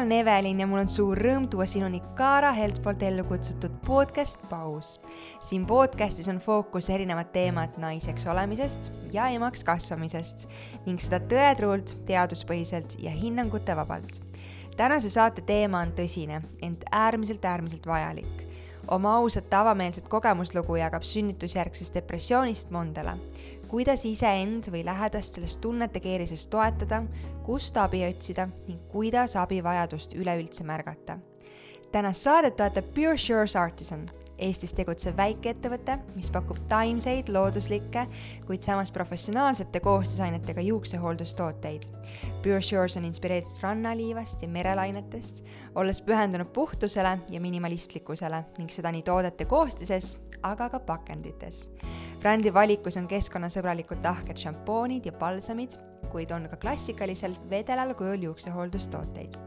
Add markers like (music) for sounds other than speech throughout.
olen Evelin ja mul on suur rõõm tuua sinuni Kaara Helt poolt ellu kutsutud podcast Paus. siin podcastis on fookus erinevad teemad naiseks olemisest ja emaks kasvamisest ning seda tõetruult, teaduspõhiselt ja hinnangute vabalt. tänase saate teema on tõsine, ent äärmiselt, äärmiselt vajalik oma ausat avameelset kogemuslugu jagab sünnitusjärgsest depressioonist Mondele kuidas iseend või lähedast sellest tunnete keerises toetada, kust abi otsida ning kuidas abivajadust üleüldse märgata. tänast saadet toetab Pure Sure's Artisan, Eestis tegutsev väikeettevõte, mis pakub taimseid, looduslikke, kuid samas professionaalsete koostisainetega juuksehooldustooteid. Pure Shores on inspireeritud rannaliivast ja merelainetest, olles pühendunud puhtusele ja minimalistlikkusele ning seda nii toodete koostises, aga ka pakendites brändi valikus on keskkonnasõbralikud tahked šampoonid ja palsamid, kuid on ka klassikalisel vedelal kujul juuksehooldustooteid.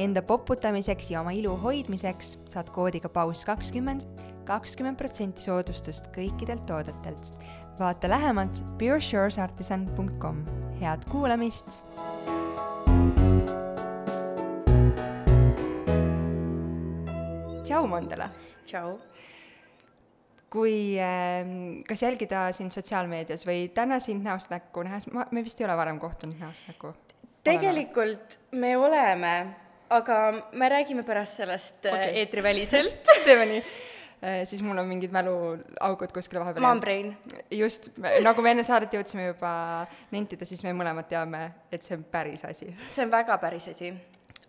Enda poputamiseks ja oma ilu hoidmiseks saad koodiga paus kakskümmend, kakskümmend protsenti soodustust kõikidelt toodetelt. vaata lähemalt pureshoresartisan.com, head kuulamist! tšau, Mandela! tšau! kui äh, kas jälgida sind sotsiaalmeedias või täna sind näost näkku nähes, ma, me vist ei ole varem kohtunud näost näkku? tegelikult me oleme, aga me räägime pärast sellest äh, okay. eetriväliselt (laughs) teeme nii siis mul on mingid mäluaugud kuskile vahepeal Mombrain. just, nagu me enne saadet jõudsime juba nentida, siis me mõlemad teame, et see on päris asi. see on väga päris asi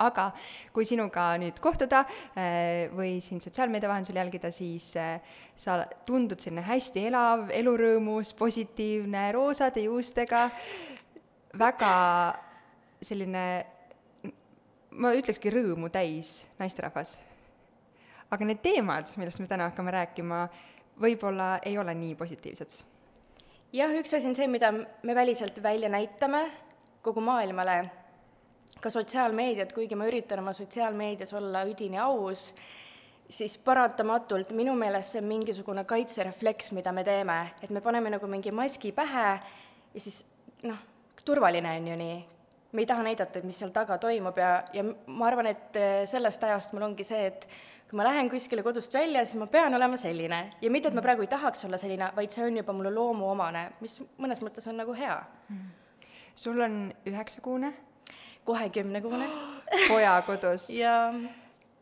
aga kui sinuga nüüd kohtuda äh, või sind sotsiaalmeedia vahendusel jälgida, siis äh, sa tundud selline hästi elav, elurõõmus, positiivne, roosade juustega, väga selline, ma ütlekski rõõmu täis naisterahvas. Aga need teemad, millest me täna hakkame rääkima, võib-olla ei ole nii positiivsed. jah, üks asi on see, mida me väliselt välja näitame kogu maailmale ka sotsiaalmeediat, kuigi ma üritan oma sotsiaalmeedias olla üdini aus, siis paratamatult minu meelest see on mingisugune kaitserefleks, mida me teeme, et me paneme nagu mingi maski pähe ja siis noh, turvaline on ju nii. me ei taha näidata, et mis seal taga toimub ja, ja ma arvan, et sellest ajast mul ongi see, et kui ma lähen kuskile kodust välja, siis ma pean olema selline. Ja mitte, et ma praegu ei tahaks olla selline, vaid see on juba mulle loomuomane, mis mõnes mõttes on nagu hea. Mm.. sul on üheksakuune kohe kümnekuune (gasps) poja kodus. Ja.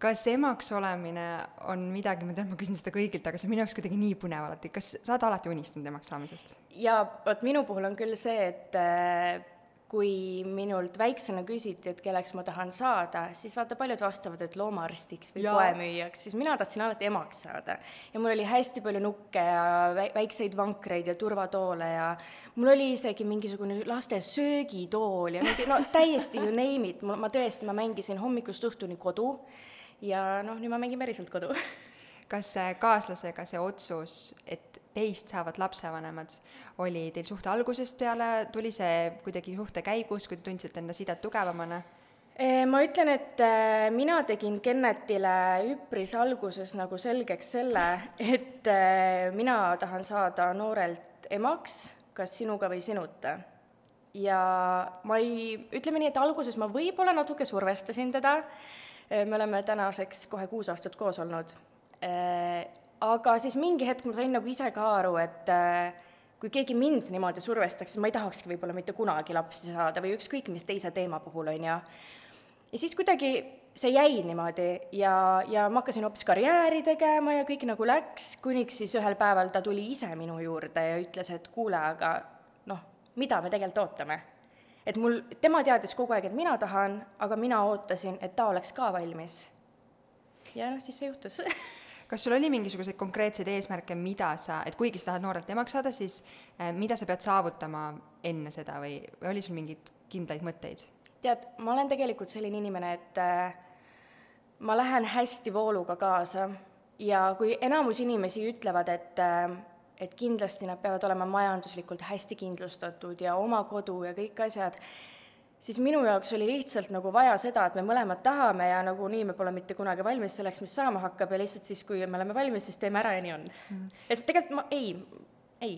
Kas emaks olemine on midagi, ma tean, ma küsin seda kõigilt, aga see on minu jaoks kuidagi nii põnev alati, kas sa oled alati unistanud emaks saamisest? jaa, vot minu puhul on küll see, et äh, kui minult väiksena küsiti, et kelleks ma tahan saada, siis vaata, paljud vastavad, et loomaarstiks või poemüüjaks, siis mina tahtsin alati emaks saada. ja mul oli hästi palju nukke ja väikseid vankreid ja turvatoole ja mul oli isegi mingisugune laste söögitool ja mingi, no täiesti you name it, ma tõesti, ma mängisin hommikust õhtuni kodu ja noh, nüüd ma mängin päriselt kodu. Kas kaaslasega see otsus, et teist saavad lapsevanemad, oli teil suhte algusest peale, tuli see kuidagi suhte käigus, kui te tundsite enda sidet tugevamana? ma ütlen, et äh, mina tegin Kennetile üpris alguses nagu selgeks selle, et äh, mina tahan saada noorelt emaks, kas sinuga või sinuta. ja ma ei, ütleme nii, et alguses ma võib-olla natuke survestasin teda, me oleme tänaseks kohe kuus aastat koos olnud aga siis mingi hetk ma sain nagu ise ka aru, et äh, kui keegi mind niimoodi survestaks, siis ma ei tahakski võib-olla mitte kunagi lapsi saada või ükskõik mis teise teema puhul, on ju. ja siis kuidagi see jäi niimoodi ja, ja ma hakkasin hoopis karjääri tegema ja kõik nagu läks, kuniks siis ühel päeval ta tuli ise minu juurde ja ütles, et kuule, aga noh, mida me tegelikult ootame. et mul, tema teadis kogu aeg, et mina tahan, aga mina ootasin, et ta oleks ka valmis. ja noh, siis see juhtus (laughs) kas sul oli mingisuguseid konkreetseid eesmärke, mida sa, et kuigi sa tahad noorelt emaks saada, siis äh, mida sa pead saavutama enne seda või, või oli sul mingeid kindlaid mõtteid? tead, ma olen tegelikult selline inimene, et äh, ma lähen hästi vooluga kaasa ja kui enamus inimesi ütlevad, et äh, et kindlasti nad peavad olema majanduslikult hästi kindlustatud ja oma kodu ja kõik asjad, siis minu jaoks oli lihtsalt nagu vaja seda, et me mõlemad tahame ja nagunii me pole mitte kunagi valmis selleks, mis saama hakkab ja lihtsalt siis, kui me oleme valmis, siis teeme ära ja nii on mm.. et tegelikult ma ei, ei.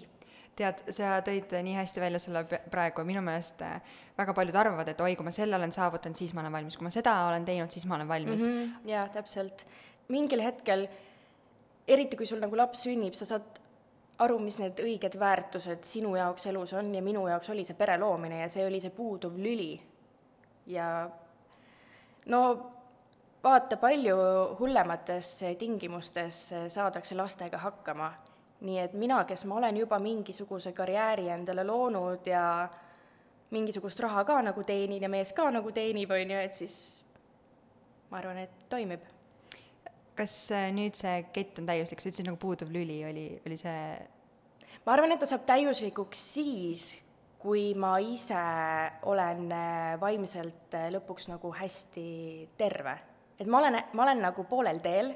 tead, sa tõid nii hästi välja selle praegu, minu meelest äh, väga paljud arvavad, et oi, kui ma selle olen saavutanud, siis ma olen valmis, kui ma seda olen teinud, siis ma olen valmis mm. -hmm. jaa, täpselt. mingil hetkel, eriti kui sul nagu laps sünnib, sa saad aru, mis need õiged väärtused sinu jaoks elus on ja minu jaoks oli see pere loomine ja see oli see puuduv lüli. ja no vaata, palju hullemates tingimustes saadakse lastega hakkama nii et mina, kes ma olen juba mingisuguse karjääri endale loonud ja mingisugust raha ka nagu teenin ja mees ka nagu teenib, on ju, et siis ma arvan, et toimib. Kas äh, nüüd see kett on täiuslik, sa ütlesid nagu puuduv lüli oli, oli see? ma arvan, et ta saab täiuslikuks siis, kui ma ise olen äh, vaimselt äh, lõpuks nagu hästi terve. et ma olen, ma olen nagu poolel teel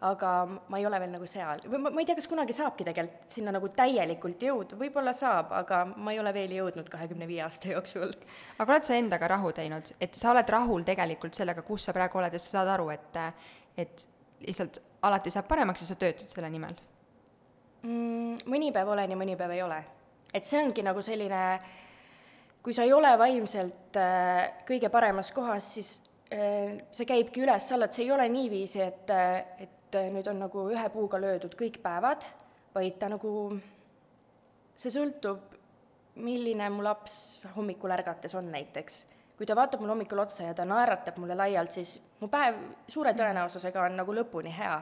aga ma ei ole veel nagu seal, või ma, ma ei tea, kas kunagi saabki tegelikult sinna nagu täielikult jõuda, võib-olla saab, aga ma ei ole veel jõudnud kahekümne viie aasta (laughs) jooksul. aga oled sa endaga rahu teinud, et sa oled rahul tegelikult sellega, kus sa praegu oled ja sa saad aru, et, et lihtsalt alati saab paremaks ja sa töötad selle nimel mm,? mõni päev olen ja mõni päev ei ole. et see ongi nagu selline, kui sa ei ole vaimselt äh, kõige paremas kohas, siis äh, see käibki üles-alla, et see ei ole niiviisi, et, äh, et äh, nüüd on nagu ühe puuga löödud kõik päevad, vaid ta nagu, see sõltub, milline mu laps hommikul ärgates on näiteks. Kui ta vaatab mulle hommikul otsa ja ta naeratab mulle laialt, siis mu päev suure tõenäosusega on nagu lõpuni hea.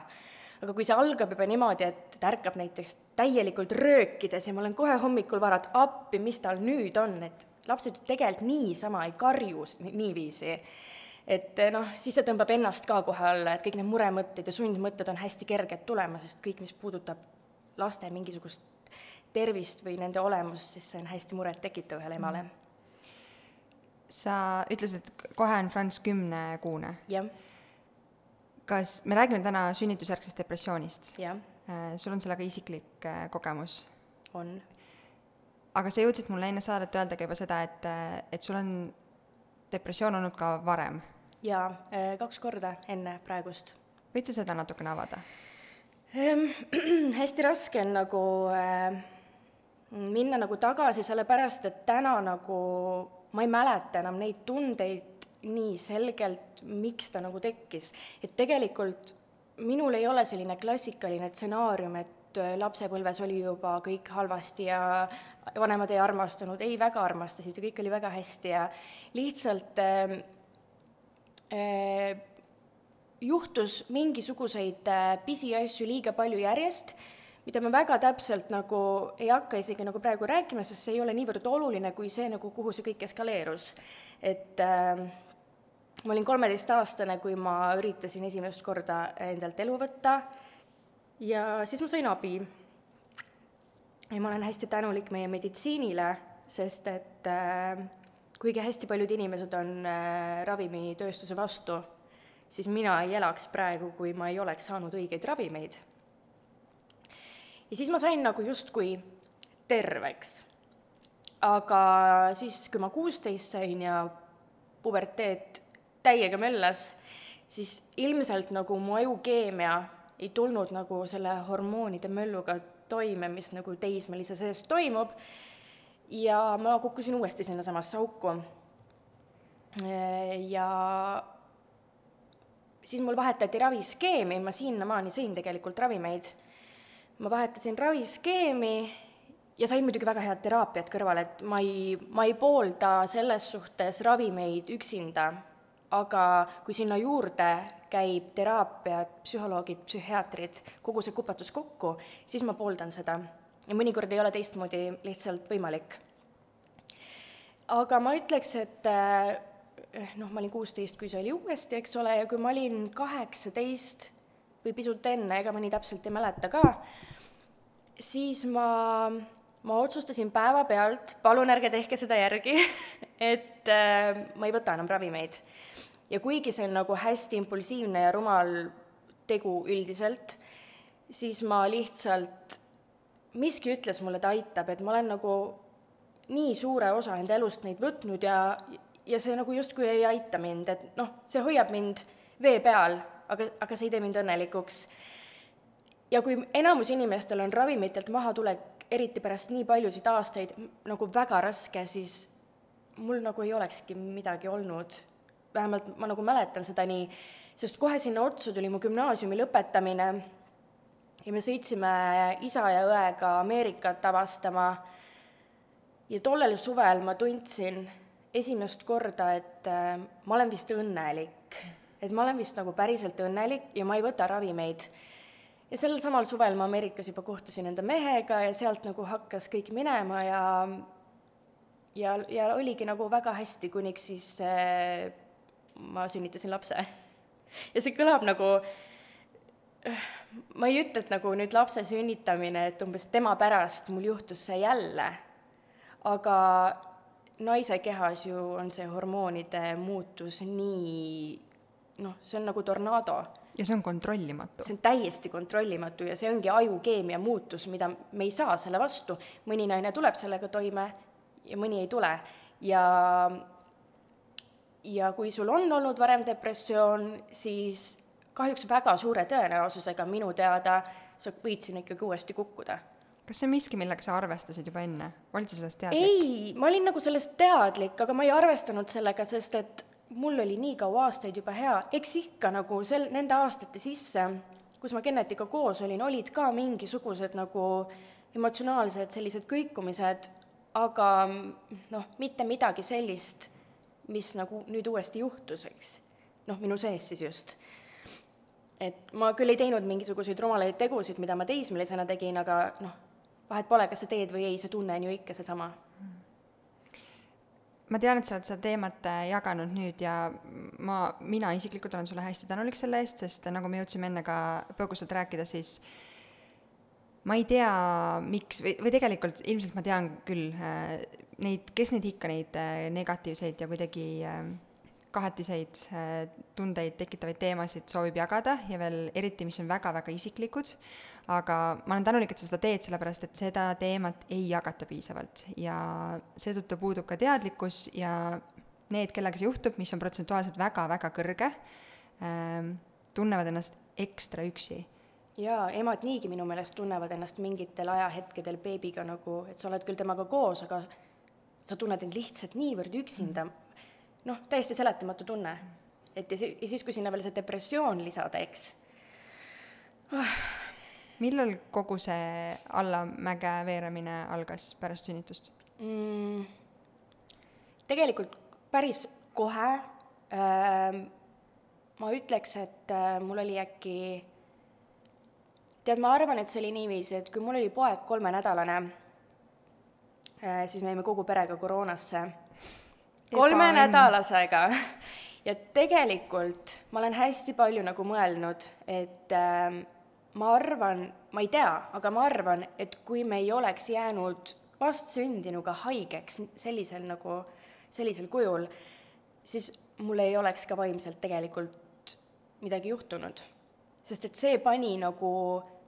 aga kui see algab juba niimoodi, et ta ärkab näiteks täielikult röökides ja ma olen kohe hommikul vara, et appi, mis tal nüüd on, et lapsed ju tegelikult niisama ei karju niiviisi et eh, noh, siis see tõmbab ennast ka kohe alla, et kõik need muremõtted ja sundmõtted on hästi kerged tulema, sest kõik, mis puudutab laste mingisugust tervist või nende olemust, siis see on hästi murettekitav ühele emale. Sa ütlesid, et kohe on Franz kümnekuune. jah. kas, me räägime täna sünnitusjärgsest depressioonist. jah. Äh, sul on sellega isiklik äh, kogemus? on. aga sa jõudsid mulle enne saadet öelda ka juba seda, et, äh, et sul on depressioon olnud ka varem jaa, kaks korda enne praegust. võid sa seda natukene avada? Ehm, (clears throat) hästi raske on nagu äh, minna nagu tagasi, sellepärast et täna nagu ma ei mäleta enam neid tundeid nii selgelt, miks ta nagu tekkis. et tegelikult minul ei ole selline klassikaline stsenaarium, et äh, lapsepõlves oli juba kõik halvasti ja vanemad ei armastanud, ei, väga armastasid ja kõik oli väga hästi ja lihtsalt äh, Äh, juhtus mingisuguseid äh, pisiasju liiga palju järjest, mida ma väga täpselt nagu ei hakka isegi nagu praegu rääkima, sest see ei ole niivõrd oluline kui see nagu, kuhu see kõik eskaleerus. et äh, ma olin kolmeteistaastane, kui ma üritasin esimest korda endalt elu võtta ja siis ma sain abi. ja ma olen hästi tänulik meie meditsiinile, sest et äh, kuigi hästi paljud inimesed on äh, ravimitööstuse vastu, siis mina ei elaks praegu, kui ma ei oleks saanud õigeid ravimeid. Ja siis ma sain nagu justkui terveks. aga siis, kui ma kuusteist sain ja puberteet täiega möllas, siis ilmselt nagu mu ajukeemia ei tulnud nagu selle hormoonide mölluga toime, mis nagu teismelise sees toimub ja ma kukkusin uuesti sinnasamasse auku. ja siis mul vahetati raviskeemi, ma sinnamaani sõin tegelikult ravimeid. Ma vahetasin raviskeemi ja sain muidugi väga head teraapiat kõrvale, et ma ei, ma ei poolda selles suhtes ravimeid üksinda, aga kui sinna juurde käib teraapiad, psühholoogid, psühhiaatrid, kogu see kupatus kokku, siis ma pooldan seda ja mõnikord ei ole teistmoodi lihtsalt võimalik. aga ma ütleks, et eh, noh, ma olin kuusteist, kui see oli uuesti, eks ole, ja kui ma olin kaheksateist või pisut enne, ega ma nii täpselt ei mäleta ka, siis ma, ma otsustasin päevapealt, palun ärge tehke seda järgi (laughs) et äh, ma ei võta enam ravimeid. ja kuigi see on nagu hästi impulsiivne ja rumal tegu üldiselt, siis ma lihtsalt miski ütles mulle, et aitab, et ma olen nagu nii suure osa enda elust neid võtnud ja, ja see nagu justkui ei aita mind, et noh, see hoiab mind vee peal, aga, aga see ei tee mind õnnelikuks. ja kui enamus inimestel on ravimitelt mahatulek eriti pärast nii paljusid aastaid nagu väga raske, siis mul nagu ei olekski midagi olnud. vähemalt ma nagu mäletan seda nii, sest kohe sinna otsa tuli mu gümnaasiumi lõpetamine ja me sõitsime isa ja õega Ameerikat avastama ja tollel suvel ma tundsin esimest korda, et äh, ma olen vist õnnelik. Et ma olen vist nagu päriselt õnnelik ja ma ei võta ravimeid. ja sel samal suvel ma Ameerikas juba kohtusin enda mehega ja sealt nagu hakkas kõik minema ja ja, ja oligi nagu väga hästi, kuniks siis äh, ma sünnitasin lapse. (laughs) ja see kõlab nagu ma ei ütle, et nagu nüüd lapse sünnitamine, et umbes tema pärast mul juhtus see jälle, aga naise kehas ju on see hormoonide muutus nii noh, see on nagu tornaado. ja see on kontrollimatu. see on täiesti kontrollimatu ja see ongi ajukeemia muutus, mida me ei saa selle vastu. mõni naine tuleb sellega toime ja mõni ei tule ja ja kui sul on olnud varem depressioon, siis kahjuks väga suure tõenäosusega minu teada sa võid sinna ikkagi uuesti kukkuda kas see on miski, millega sa arvestasid juba enne, olid sa sellest teadlik? ei, ma olin nagu sellest teadlik, aga ma ei arvestanud sellega, sest et mul oli nii kaua aastaid juba hea, eks ikka nagu sel, nende aastate sisse, kus ma Kennetiga koos olin, olid ka mingisugused nagu emotsionaalsed sellised kõikumised, aga noh, mitte midagi sellist, mis nagu nüüd uuesti juhtus, eks. noh, minu sees siis just. et ma küll ei teinud mingisuguseid rumalaid tegusid, mida ma teismelisena tegin, aga noh, vahet pole, kas sa teed või ei, see tunne on ju ikka seesama. Ma tean, et sa oled seda teemat äh, jaganud nüüd ja ma, mina isiklikult olen sulle hästi tänulik selle eest, sest nagu me jõudsime enne ka põgusalt rääkida, siis ma ei tea, miks, või, või tegelikult ilmselt ma tean küll äh, neid, kes neid ikka, neid äh, negatiivseid ja kuidagi äh, kahetiseid äh, tundeid tekitavaid teemasid soovib jagada ja veel eriti, mis on väga-väga isiklikud, aga ma olen tänulik, et sa seda teed, sellepärast et seda teemat ei jagata piisavalt. Ja seetõttu puudub ka teadlikkus ja need, kellega see juhtub, mis on protsentuaalselt väga-väga kõrge ähm,, tunnevad ennast ekstra üksi. Jaa, emad niigi minu meelest tunnevad ennast mingitel ajahetkedel beebiga nagu, et sa oled küll temaga koos, aga sa tunned end lihtsalt niivõrd üksinda, noh, täiesti seletamatu tunne. et ja si-, ja siis, kui sinna veel see depressioon lisada, eks oh millal kogu see allamäge veeramine algas pärast sünnitust mm,? tegelikult päris kohe äh,. ma ütleks, et äh, mul oli äkki, tead, ma arvan, et see oli niiviisi, et kui mul oli poeg kolmenädalane äh,, siis me jäime kogu perega koroonasse. Kolmenädalasega ja tegelikult ma olen hästi palju nagu mõelnud, et äh, ma arvan, ma ei tea, aga ma arvan, et kui me ei oleks jäänud vastsündinuga haigeks sellisel nagu, sellisel kujul, siis mul ei oleks ka vaimselt tegelikult midagi juhtunud. sest et see pani nagu,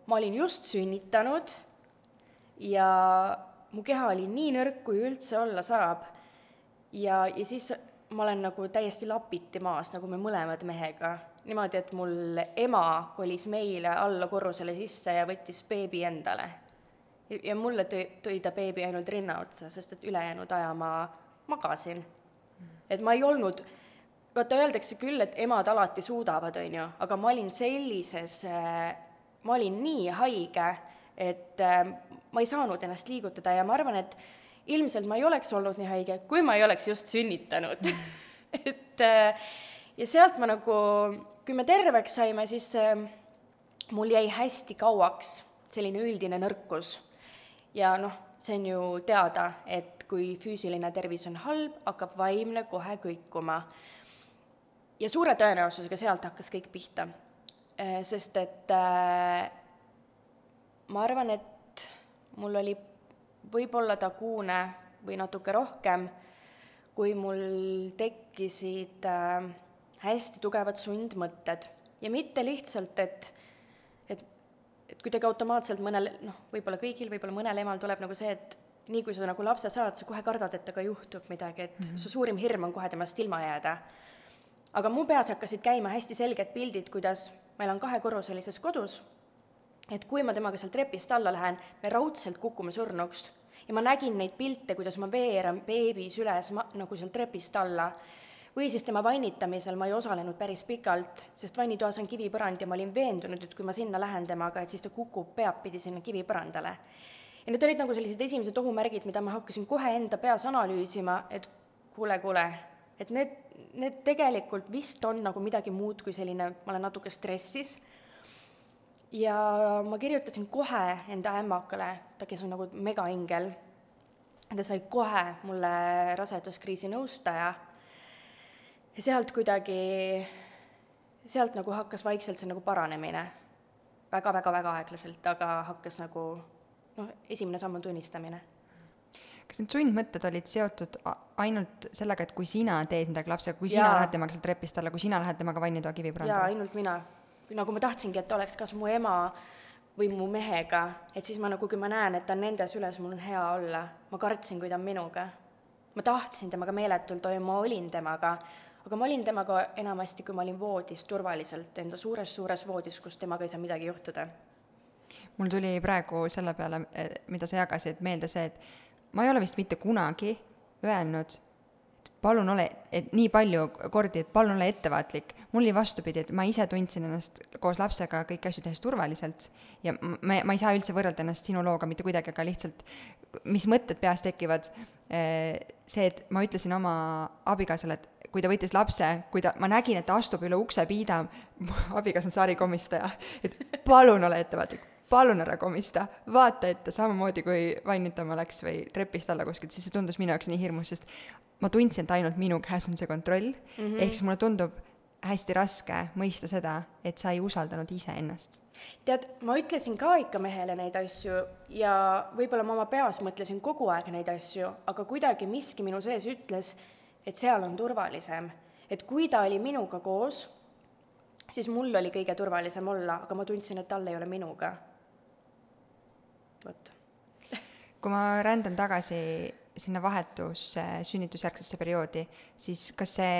ma olin just sünnitanud ja mu keha oli nii nõrk, kui üldse olla saab. Ja, ja siis ma olen nagu täiesti lapiti maas, nagu me mõlemad mehega niimoodi, et mul ema kolis meile alla korrusele sisse ja võttis beebi endale. ja mulle tõi, tõi ta beebi ainult rinna otsa, sest et ülejäänud aja ma magasin. et ma ei olnud, vaata öeldakse küll, et emad alati suudavad, on ju, aga ma olin sellises, ma olin nii haige, et äh, ma ei saanud ennast liigutada ja ma arvan, et ilmselt ma ei oleks olnud nii haige, kui ma ei oleks just sünnitanud (laughs) et äh, ja sealt ma nagu kui me terveks saime, siis äh, mul jäi hästi kauaks selline üldine nõrkus. ja noh, see on ju teada, et kui füüsiline tervis on halb, hakkab vaimne kohe kõikuma. ja suure tõenäosusega sealt hakkas kõik pihta. Äh, sest et ma arvan, et mul oli võib-olla taguune või natuke rohkem, kui mul tekkisid äh, hästi tugevad sundmõtted ja mitte lihtsalt, et et, et kuidagi automaatselt mõnel, noh, võib-olla kõigil, võib-olla mõnel emal tuleb nagu see, et nii kui sa nagu lapse saad, sa kohe kardad, et temaga juhtub midagi, et mm -hmm. su suurim hirm on kohe temast ilma jääda. aga mu peas hakkasid käima hästi selged pildid, kuidas ma elan kahekorruselises kodus, et kui ma temaga sealt trepist alla lähen, me raudselt kukume surnuks. ja ma nägin neid pilte, kuidas ma veeran beebis üles ma, nagu sealt trepist alla. või siis tema vannitamisel ma ei osalenud päris pikalt, sest vannitoas on kivipõrand ja ma olin veendunud, et kui ma sinna lähen temaga, et siis ta kukub peadpidi sinna kivipõrandale. ja need olid nagu sellised esimesed ohumärgid, mida ma hakkasin kohe enda peas analüüsima, et kuule, kuule, et need, need tegelikult vist on nagu midagi muud kui selline, ma olen natuke stressis ja ma kirjutasin kohe enda ämmakale, ta, kes on nagu megaingel, ta sai kohe mulle raseduskriisi nõustaja ja sealt kuidagi, sealt nagu hakkas vaikselt see nagu paranemine väga, väga. väga-väga aeglaselt, aga hakkas nagu noh, esimene samm on tunnistamine kas need sundmõtted olid seotud ainult sellega, et kui sina teed midagi lapsega, kui sina ja. lähed temaga sealt trepist alla, kui sina lähed temaga vannitoa kivipõrandale? jaa, ainult mina. Nagu ma tahtsingi, et oleks kas mu ema või mu mehega, et siis ma nagu, kui ma näen, et ta on nende süles, mul on hea olla. ma kartsin, kui ta on minuga. ma tahtsin temaga meeletult olla, ma olin temaga, aga ma olin temaga enamasti, kui ma olin voodis turvaliselt, enda suures-suures voodis, kus temaga ei saa midagi juhtuda. mul tuli praegu selle peale, eh, mida sa jagasid, meelde see, et ma ei ole vist mitte kunagi öelnud, palun ole, et nii palju kordi, et palun ole ettevaatlik. mul oli vastupidi, et ma ise tundsin ennast koos lapsega kõiki asju tehes turvaliselt ja ma, ma ei saa üldse võrrelda ennast sinu looga mitte kuidagi, aga lihtsalt mis mõtted peas tekivad, eh, see, et ma ütlesin oma abikaasale, et kui ta võttis lapse, kui ta, ma nägin, et ta astub üle uksepiida, (laughs) abikaasa on sarikomistaja, et palun ole ettevaatlik, palun ära komista, vaata ette, samamoodi kui vannitama läks või trepist alla kuskilt, siis see tundus minu jaoks nii hirmus, sest ma tundsin, et ainult minu käes on see kontroll mm, -hmm. ehk siis mulle tundub hästi raske mõista seda, et sa ei usaldanud iseennast. tead, ma ütlesin ka ikka mehele neid asju ja võib-olla ma oma peas mõtlesin kogu aeg neid asju, aga kuidagi miski minu sees ütles, et seal on turvalisem. et kui ta oli minuga koos, siis mul oli kõige turvalisem olla, aga ma tundsin, et tal ei ole minuga vot. kui ma rändan tagasi sinna vahetusse sünnitusjärgsesse perioodi, siis kas see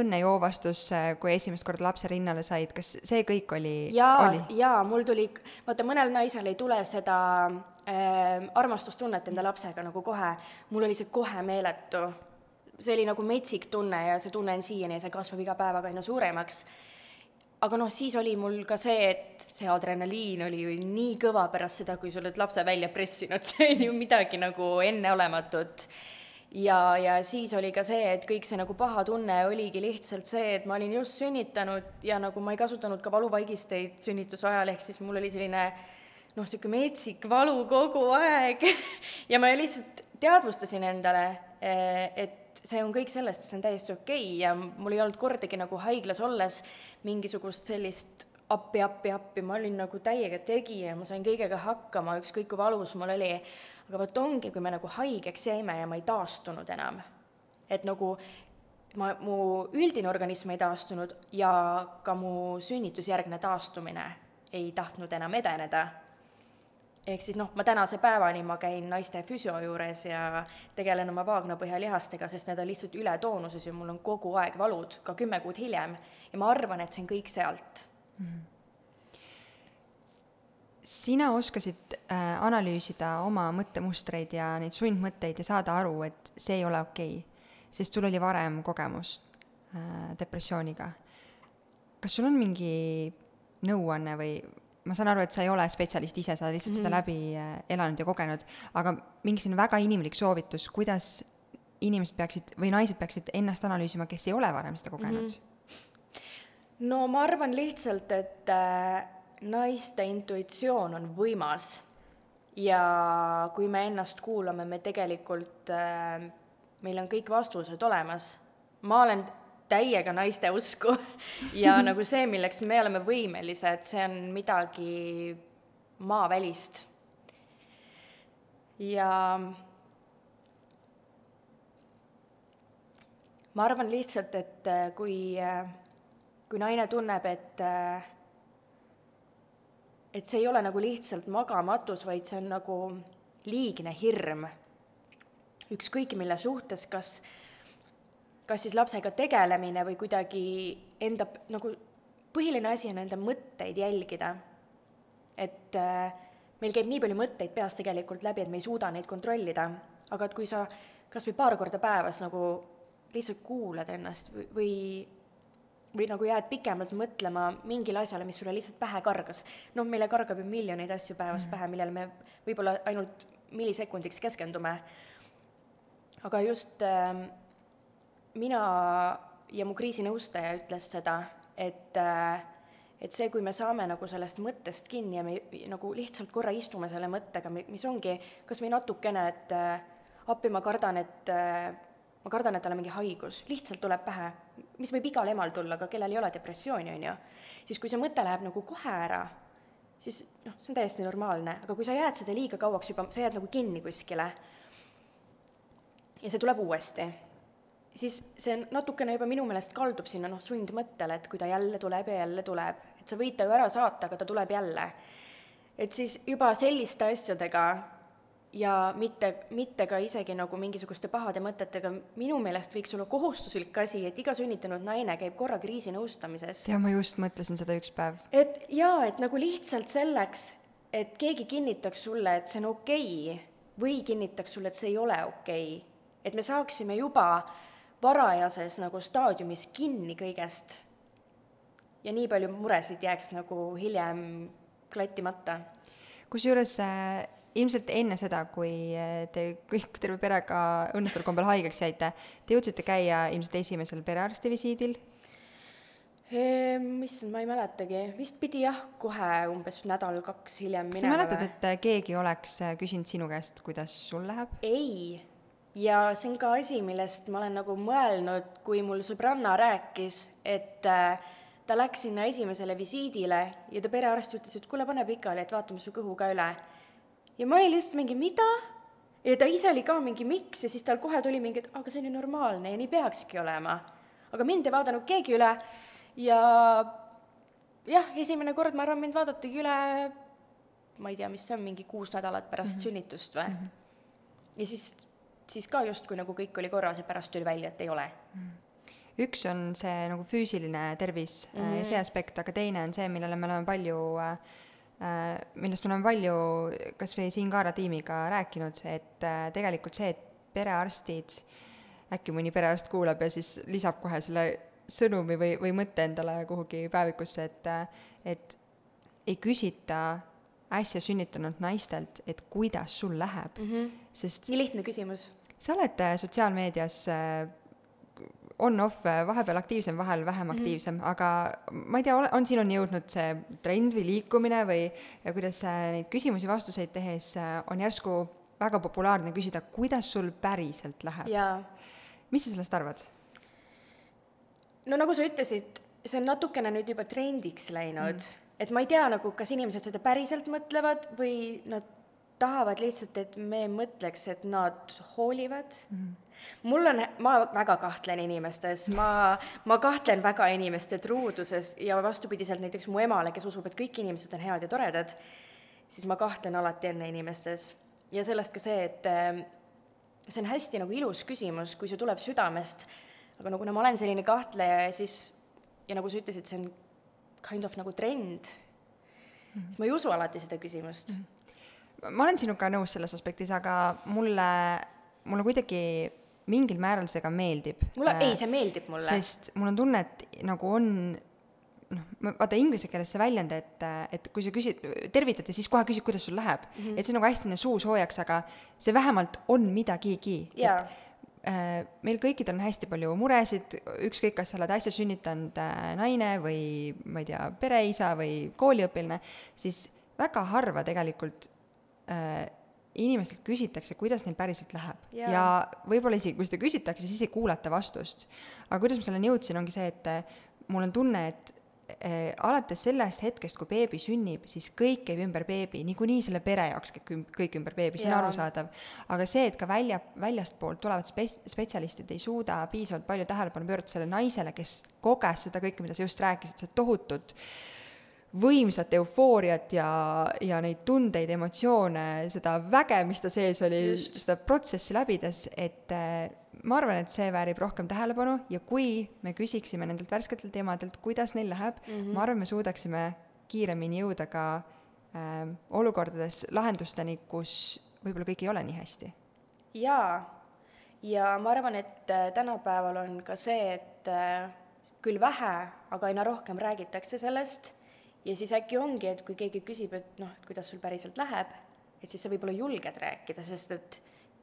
õnnejoovastus, kui esimest korda lapse rinnale said, kas see kõik oli? jaa, jaa, mul tuli, vaata mõnel naisel ei tule seda äh, armastustunnet enda lapsega nagu kohe, mul oli see kohe meeletu. see oli nagu metsik tunne ja see tunne on siiani ja see kasvab iga päevaga aina suuremaks aga noh, siis oli mul ka see, et see adrenaliin oli ju nii kõva pärast seda, kui sa oled lapse välja pressinud, (laughs) see on ju midagi nagu enneolematut. ja, ja siis oli ka see, et kõik see nagu paha tunne oligi lihtsalt see, et ma olin just sünnitanud ja nagu ma ei kasutanud ka valuvaigisteid sünnituse ajal, ehk siis mul oli selline noh, niisugune metsik valu kogu aeg (laughs) ja ma lihtsalt teadvustasin endale, eh, et see on kõik sellest, see on täiesti okei okay ja mul ei olnud kordagi nagu haiglas olles mingisugust sellist appi, appi, appi, ma olin nagu täiega tegija, ma sain kõigega hakkama, ükskõik kui valus mul oli. aga vot ongi, kui me nagu haigeks jäime ja ma ei taastunud enam. et nagu ma, mu üldine organism ei taastunud ja ka mu sünnitusjärgne taastumine ei tahtnud enam edeneda ehk siis noh, ma tänase päevani ma käin naiste füsio juures ja tegelen oma vaagnapõhjalihastega, sest need on lihtsalt ületoonuses ja mul on kogu aeg valud, ka kümme kuud hiljem. ja ma arvan, et see on kõik sealt mm. -hmm. sina oskasid äh, analüüsida oma mõttemustreid ja neid sundmõtteid ja saada aru, et see ei ole okei okay,, sest sul oli varem kogemus äh, depressiooniga. kas sul on mingi nõuanne või ma saan aru, et sa ei ole spetsialist ise, sa lihtsalt mm -hmm. seda läbi äh, elanud ja kogenud, aga mingi selline väga inimlik soovitus, kuidas inimesed peaksid või naised peaksid ennast analüüsima, kes ei ole varem seda kogenud mm? -hmm. no ma arvan lihtsalt, et äh, naiste intuitsioon on võimas ja kui me ennast kuulame, me tegelikult äh,, meil on kõik vastused olemas. ma olen täiega naiste usku (laughs) ja (laughs) nagu see, milleks me oleme võimelised, see on midagi maavälist. ja ma arvan lihtsalt, et äh, kui, äh, kui naine tunneb, et äh, et see ei ole nagu lihtsalt magamatus, vaid see on nagu liigne hirm, ükskõik mille suhtes, kas kas siis lapsega tegelemine või kuidagi enda, nagu põhiline asi on enda mõtteid jälgida. et äh, meil käib nii palju mõtteid peas tegelikult läbi, et me ei suuda neid kontrollida, aga et kui sa kas või paar korda päevas nagu lihtsalt kuulad ennast või, või või nagu jääd pikemalt mõtlema mingile asjale, mis sulle lihtsalt pähe kargas. noh, meile kargab ju miljoneid asju päevas mm. pähe, millele me võib-olla ainult millisekundiks keskendume. aga just äh, mina ja mu kriisinõustaja ütles seda, et äh, et see, kui me saame nagu sellest mõttest kinni ja me nagu lihtsalt korra istume selle mõttega, mis ongi kas või natukene, et äh, appi, ma kardan, et äh, ma kardan, et tal on mingi haigus, lihtsalt tuleb pähe, mis võib igal emal tulla, aga kellel ei ole depressiooni, on ju, siis kui see mõte läheb nagu kohe ära, siis noh, see on täiesti normaalne, aga kui sa jääd seda liiga kauaks juba, sa jääd nagu kinni kuskile. Ja see tuleb uuesti, siis see natukene juba minu meelest kaldub sinna noh, sundmõttele, et kui ta jälle tuleb ja jälle tuleb, et sa võid ta ju ära saata, aga ta tuleb jälle. et siis juba selliste asjadega ja mitte, mitte ka isegi nagu mingisuguste pahade mõtetega, minu meelest võiks olla kohustuslik asi, et iga sünnitanud naine käib korra kriisinõustamises. ja ma just mõtlesin seda üks päev. et jaa, et nagu lihtsalt selleks, et keegi kinnitaks sulle, et see on okei okay, või kinnitaks sulle, et see ei ole okei okay.. et me saaksime juba varajases nagu staadiumis kinni kõigest ja nii palju muresid jääks nagu hiljem klattimata. kusjuures äh ilmselt enne seda, kui eh, te kõik terve perega õnnetul kombel haigeks jäite, te jõudsite käia ilmselt esimesel perearsti visiidil? Ehm, issand, ma ei mäletagi, vist pidi jah, kohe umbes nädal-kaks hiljem kas sa mäletad, et eh, keegi oleks eh, küsinud sinu käest, kuidas sul läheb? ei, ja see on ka asi, millest ma olen nagu mõelnud, kui mul sõbranna rääkis, et ta läks sinna esimesele visiidile ja ta perearst ütles, et kuule, pane pikali, et vaatame su kõhu ka üle ja ma olin lihtsalt mingi, mida? ja ta ise oli ka mingi, miks, ja siis tal kohe tuli mingi, et aga see on ju normaalne ja nii peakski olema. aga mind ei vaadanud keegi üle ja jah, esimene kord, ma arvan, mind vaadatagi üle, ma ei tea, mis see on, mingi kuus nädalat pärast mm -hmm. sünnitust või mm. -hmm. ja siis, siis ka justkui nagu kõik oli korras ja pärast tuli välja, et ei ole mm. üks on see nagu füüsiline tervis mm -hmm. ja see aspekt, aga teine on see, millele me oleme palju äh, Äh, millest me oleme palju kas või siin Kaara tiimiga rääkinud, et äh, tegelikult see, et perearstid, äkki mõni perearst kuulab ja siis lisab kohe selle sõnumi või, või mõtte endale kuhugi päevikusse, et, äh, et ei küsita äsja sünnitanud naistelt, et kuidas sul läheb mm, -hmm. sest nii lihtne küsimus. Sa oled sotsiaalmeedias on-off, äh, vahepeal aktiivsem, vahel vähem mm -hmm. aktiivsem, aga ma ei tea, on sinuni jõudnud see trend või liikumine või kuidas äh, neid küsimusi-vastuseid tehes äh, on järsku väga populaarne küsida, kuidas sul päriselt läheb? mis sa sellest arvad? no nagu sa ütlesid, see on natukene nüüd juba trendiks läinud mm., et ma ei tea nagu, kas inimesed seda päriselt mõtlevad või nad tahavad lihtsalt, et me mõtleks, et nad hoolivad mm mul on, ma väga kahtlen inimestes, ma, ma kahtlen väga inimeste truuduses ja vastupidiselt näiteks mu emale, kes usub, et kõik inimesed on head ja toredad, siis ma kahtlen alati enne inimestes. ja sellest ka see, et äh, see on hästi nagu ilus küsimus, kui see tuleb südamest, aga no kuna ma olen selline kahtleja ja siis, ja nagu sa ütlesid, see on kind of nagu trend mm, -hmm. siis ma ei usu alati seda küsimust mm. -hmm. Ma olen sinuga nõus selles aspektis, aga mulle, mulle kuidagi mingil määral see ka meeldib. mulle äh,, ei, see meeldib mulle. sest mul on tunne, et nagu on noh, vaata inglise keeles see väljend, et, et kui sa küsid, tervitad ja siis kohe küsid, kuidas sul läheb mm. -hmm. et see on nagu hästi selline suu soojaks, aga see vähemalt on midagigi. Äh, meil kõikidel on hästi palju muresid, ükskõik, kas sa oled äsja sünnitanud äh, naine või ma ei tea, pereisa või kooliõpilane, siis väga harva tegelikult inimestelt küsitakse, kuidas neil päriselt läheb yeah. ja võib-olla isegi, kui seda küsitakse, siis ei kuulata vastust. aga kuidas ma selleni jõudsin, ongi see, et eh, mul on tunne, et äh, alates sellest hetkest, kui beebi sünnib, siis kõik käib ümber beebi, niikuinii selle pere jaoks käib kõik ümber beebi, see on arusaadav. aga see, et ka välja, väljastpoolt tulevad spe-, spetsialistid ei suuda piisavalt palju tähelepanu pöörata sellele naisele, kes koges seda kõike, mida sa just rääkisid, seda tohutut äh, võimsat eufooriat ja, ja neid tundeid, emotsioone, seda väge, mis ta sees oli, seda protsessi läbides, et äh, ma arvan, et see väärib rohkem tähelepanu ja kui me küsiksime nendelt värsketelt emadelt, kuidas neil läheb mm, -hmm. ma arvan, me suudaksime kiiremini jõuda ka äh, olukordades lahendusteni, kus võib-olla kõik ei ole nii hästi. jaa, ja ma arvan, et äh, tänapäeval on ka see, et äh, küll vähe, aga aina rohkem räägitakse sellest ja siis äkki ongi, et kui keegi küsib, et noh, et kuidas sul päriselt läheb, et siis sa võib-olla julged rääkida, sest et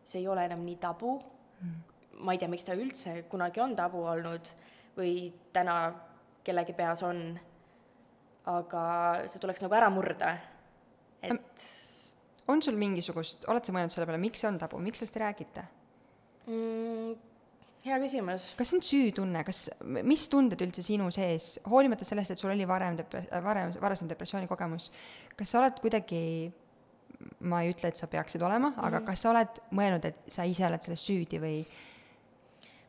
see ei ole enam nii tabu mm., ma ei tea, miks ta üldse kunagi on tabu olnud või täna kellegi peas on, aga see tuleks nagu ära murda, et on sul mingisugust, oled sa mõelnud selle peale, miks see on tabu, miks sellest ei räägita mm,? Hea küsimus. kas see on süütunne, kas, mis tunded üldse sinu sees, hoolimata sellest, et sul oli varem dep-, varem, varasem depressiooni kogemus, kas sa oled kuidagi ma ei ütle, et sa peaksid olema, aga mm -hmm. kas sa oled mõelnud, et sa ise oled selles süüdi või?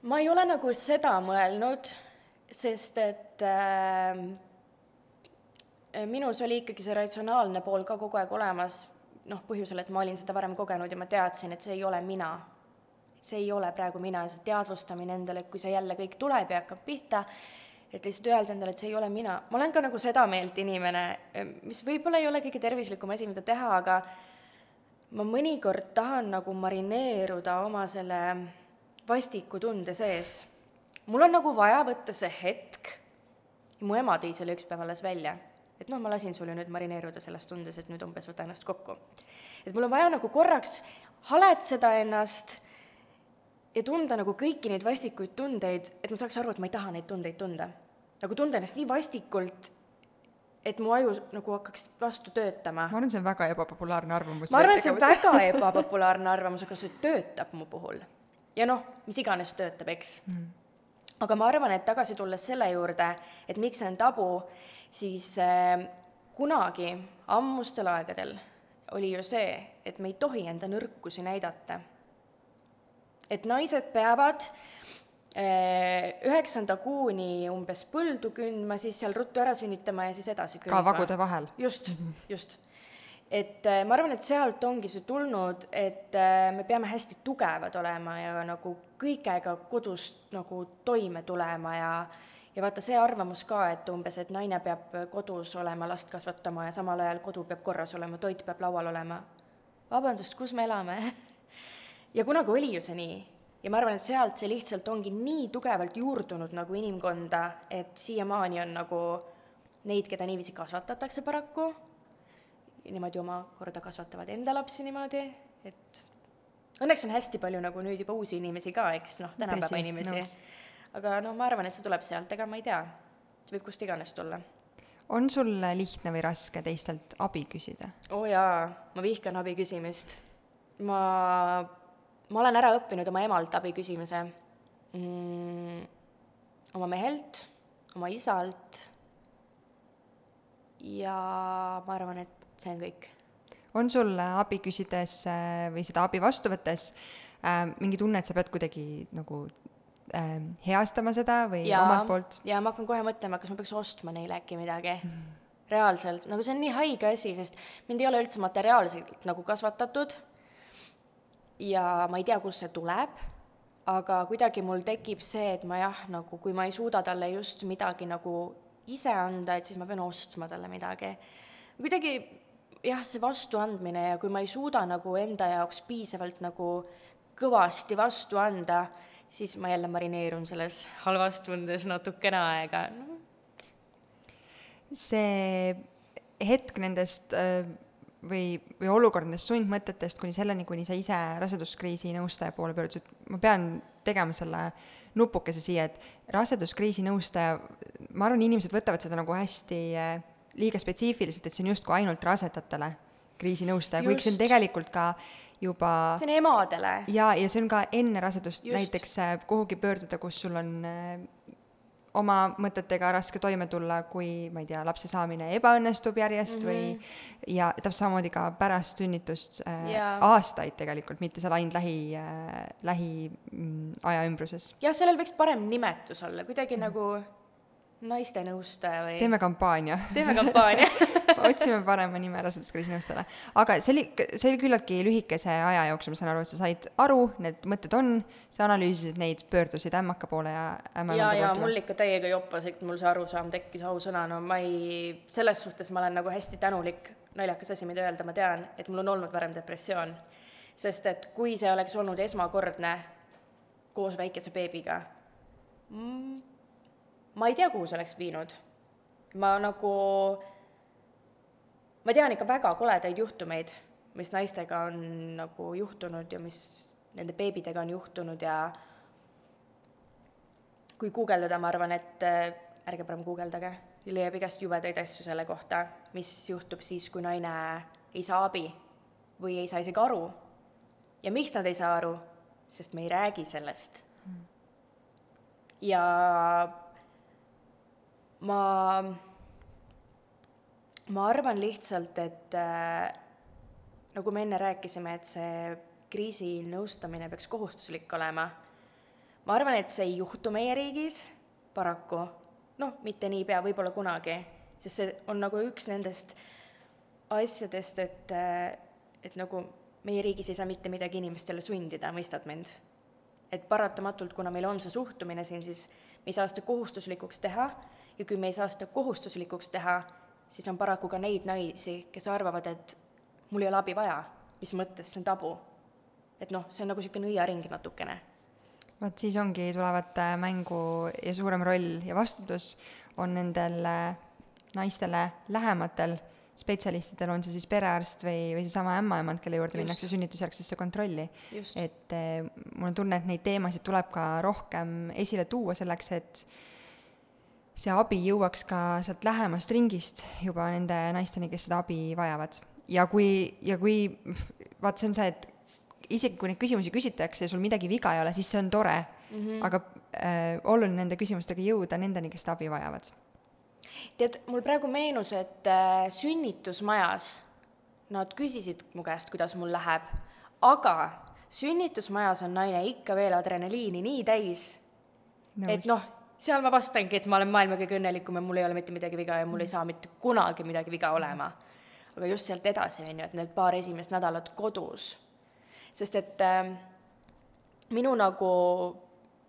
ma ei ole nagu seda mõelnud, sest et äh, minus oli ikkagi see ratsionaalne pool ka kogu aeg olemas, noh, põhjusel, et ma olin seda varem kogenud ja ma teadsin, et see ei ole mina. See ei ole praegu mina see teadvustamine endale, et kui see jälle kõik tuleb ja hakkab pihta, et lihtsalt öelda endale, et see ei ole mina. ma olen ka nagu seda meelt inimene, mis võib-olla ei ole kõige tervislikum asi, mida teha, aga ma mõnikord tahan nagu marineeruda oma selle vastikutunde sees. mul on nagu vaja võtta see hetk, mu ema tõi selle üks päev alles välja, et noh, ma lasin sul ju nüüd marineeruda selles tundes, et nüüd umbes võta ennast kokku. et mul on vaja nagu korraks haletseda ennast ja tunda nagu kõiki neid vastikuid tundeid, et ma saaks aru, et ma ei taha neid tundeid tunda. nagu tunda ennast nii vastikult, et mu aju nagu hakkaks vastu töötama. ma arvan, see on väga ebapopulaarne arvamus. ma arvan, et see on väga ebapopulaarne arvamus, aga see töötab mu puhul ja noh, mis iganes töötab, eks mm. aga ma arvan, et tagasi tulles selle juurde, et miks see on tabu, siis äh, kunagi ammustel aegadel oli ju see, et me ei tohi enda nõrkusi näidata. Et naised peavad äh, üheksanda kuuni umbes põldu kündma, siis seal ruttu ära sünnitama ja siis edasi kõndma. ka vagude vahel? just, just et äh, ma arvan, et sealt ongi see tulnud, et äh, me peame hästi tugevad olema ja nagu kõigega kodus nagu toime tulema ja ja vaata see arvamus ka, et umbes, et naine peab kodus olema, last kasvatama ja samal ajal kodu peab korras olema, toit peab laual olema. vabandust, kus me elame (laughs) ja kunagi oli ju see nii. ja ma arvan, et sealt see lihtsalt ongi nii tugevalt juurdunud nagu inimkonda, et siiamaani on nagu neid, keda niiviisi kasvatatakse paraku niimoodi omakorda kasvatavad enda lapsi niimoodi, et õnneks on hästi palju nagu nüüd juba uusi inimesi ka, eks noh, tänapäeva inimesi no.. aga noh, ma arvan, et see tuleb sealt, ega ma ei tea, see võib kust iganes tulla. on sul lihtne või raske teistelt abi küsida? oo oh jaa, ma vihkan abi küsimist. ma, ma olen ära õppinud oma emalt abi küsimise mm,, oma mehelt, oma isalt ja ma arvan, et see on kõik. on sul abi küsides äh, või seda abi vastu võttes äh, mingi tunne, et sa pead kuidagi nagu äh, heastama seda või ja, omalt poolt? jaa, ma hakkan kohe mõtlema, kas ma peaks ostma neile äkki midagi mm. reaalselt, nagu see on nii haige asi, sest mind ei ole üldse materiaalselt nagu kasvatatud ja ma ei tea, kust see tuleb, aga kuidagi mul tekib see, et ma jah, nagu kui ma ei suuda talle just midagi nagu ise anda, et siis ma pean ostma talle midagi. kuidagi jah, see vastuandmine ja kui ma ei suuda nagu enda jaoks piisavalt nagu kõvasti vastu anda, siis ma jälle marineerun selles halvas tundes natukene aega no.. see hetk nendest äh, või, või olukord nendest sundmõtetest kuni selleni, kuni sa ise raseduskriisi nõustaja poole pöördusid, ma pean tegema selle nupukese siia, et raseduskriisi nõustaja, ma arvan, inimesed võtavad seda nagu hästi äh, liiga spetsiifiliselt, et see on justkui ainult rasedatele kriisinõustaja, kuigi see on tegelikult ka juba see on emadele. jaa, ja see on ka enne rasedust Just. näiteks äh, kuhugi pöörduda, kus sul on äh, oma mõtetega raske toime tulla, kui ma ei tea, lapse saamine ebaõnnestub järjest mm -hmm. või mhm. ja täpselt samamoodi ka pärast sünnitust äh, yeah. aastaid tegelikult, mitte seal ainult lähi äh,, lähiaja mm, ümbruses. jah, sellel võiks parem nimetus olla, kuidagi mm -hmm. nagu naiste nõustaja või? Teeme kampaania. Teeme kampaania. (laughs) Otsime parema nime raseduskriisi nõustajale. aga see oli, see oli küllaltki lühikese aja jooksul, ma saan aru, et sa said aru, need mõtted on, sa analüüsisid neid, pöördusid ämmaka poole ja ämma ja, ja mul ikka täiega joppas, et mul see arusaam tekkis ausõna, no ma ei, selles suhtes ma olen nagu hästi tänulik, naljakas asi, mida öelda, ma tean, et mul on olnud varem depressioon. sest et kui see oleks olnud esmakordne koos väikese beebiga mm,, ma ei tea, kuhu see oleks viinud. ma nagu, ma tean ikka väga koledaid juhtumeid, mis naistega on nagu juhtunud ja mis nende beebidega on juhtunud ja kui guugeldada, ma arvan, et äh, ärge parem guugeldage, leiab igast jubedaid asju selle kohta, mis juhtub siis, kui naine ei saa abi või ei saa isegi aru. ja miks nad ei saa aru? sest me ei räägi sellest. ja ma, ma arvan lihtsalt, et äh, nagu me enne rääkisime, et see kriisinõustamine peaks kohustuslik olema. ma arvan, et see ei juhtu meie riigis paraku, noh, mitte niipea, võib-olla kunagi, sest see on nagu üks nendest asjadest, et, äh, et nagu meie riigis ei saa mitte midagi inimestele sundida, mõistad mind? et paratamatult, kuna meil on see suhtumine siin, siis me ei saa seda kohustuslikuks teha ja kui me ei saa seda kohustuslikuks teha, siis on paraku ka neid naisi, kes arvavad, et mul ei ole abi vaja. mis mõttes, see on tabu. et noh, see on nagu niisugune nõiaring natukene. vot siis ongi, tulevad äh, mängu ja suurem roll ja vastutus on nendel äh, naistele lähematel spetsialistidel, on see siis perearst või, või seesama ämmaemand, kelle juurde Just. minnakse sünnitusjärgsesse kontrolli. et eh, mul on tunne, et neid teemasid tuleb ka rohkem esile tuua selleks, et see abi jõuaks ka sealt lähemast ringist juba nende naisteni, kes seda abi vajavad. ja kui, ja kui, vaat see on see, et isegi kui neid küsimusi küsitakse ja sul midagi viga ei ole, siis see on tore mm, -hmm. aga äh, oluline nende küsimustega jõuda nendeni, kes seda abi vajavad. tead, mul praegu meenus, et äh, sünnitusmajas nad küsisid mu käest, kuidas mul läheb, aga sünnitusmajas on naine ikka veel adrenaliini nii täis, et noh, seal ma vastangi, et ma olen maailma kõige õnnelikum ja mul ei ole mitte midagi viga ja mul ei saa mitte kunagi midagi viga olema. aga just sealt edasi, on ju, et need paar esimest nädalat kodus. sest et äh, minu nagu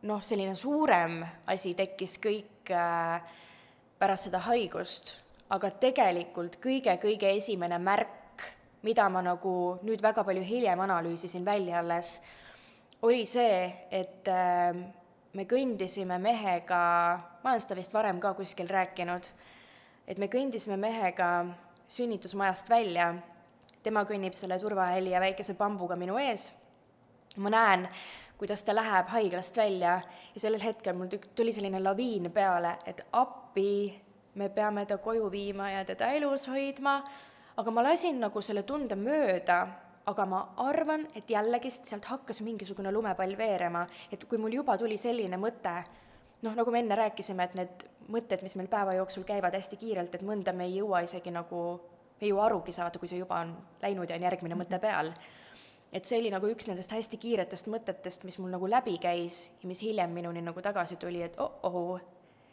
noh, selline suurem asi tekkis kõik äh, pärast seda haigust, aga tegelikult kõige-kõige esimene märk, mida ma nagu nüüd väga palju hiljem analüüsisin välja alles, oli see, et äh, me kõndisime mehega, ma olen seda vist varem ka kuskil rääkinud, et me kõndisime mehega sünnitusmajast välja, tema kõnnib selle turvahälli ja väikese bambuga minu ees, ma näen, kuidas ta läheb haiglast välja ja sellel hetkel mul tuli selline laviin peale, et appi, me peame ta koju viima ja teda elus hoidma, aga ma lasin nagu selle tunde mööda aga ma arvan, et jällegist sealt hakkas mingisugune lumepall veerema, et kui mul juba tuli selline mõte, noh, nagu me enne rääkisime, et need mõtted, mis meil päeva jooksul käivad hästi kiirelt, et mõnda me ei jõua isegi nagu, me ei jõua arugi saada, kui see juba on läinud ja on järgmine mõte peal. et see oli nagu üks nendest hästi kiiretest mõtetest, mis mul nagu läbi käis ja mis hiljem minuni nagu tagasi tuli, et oh-oh,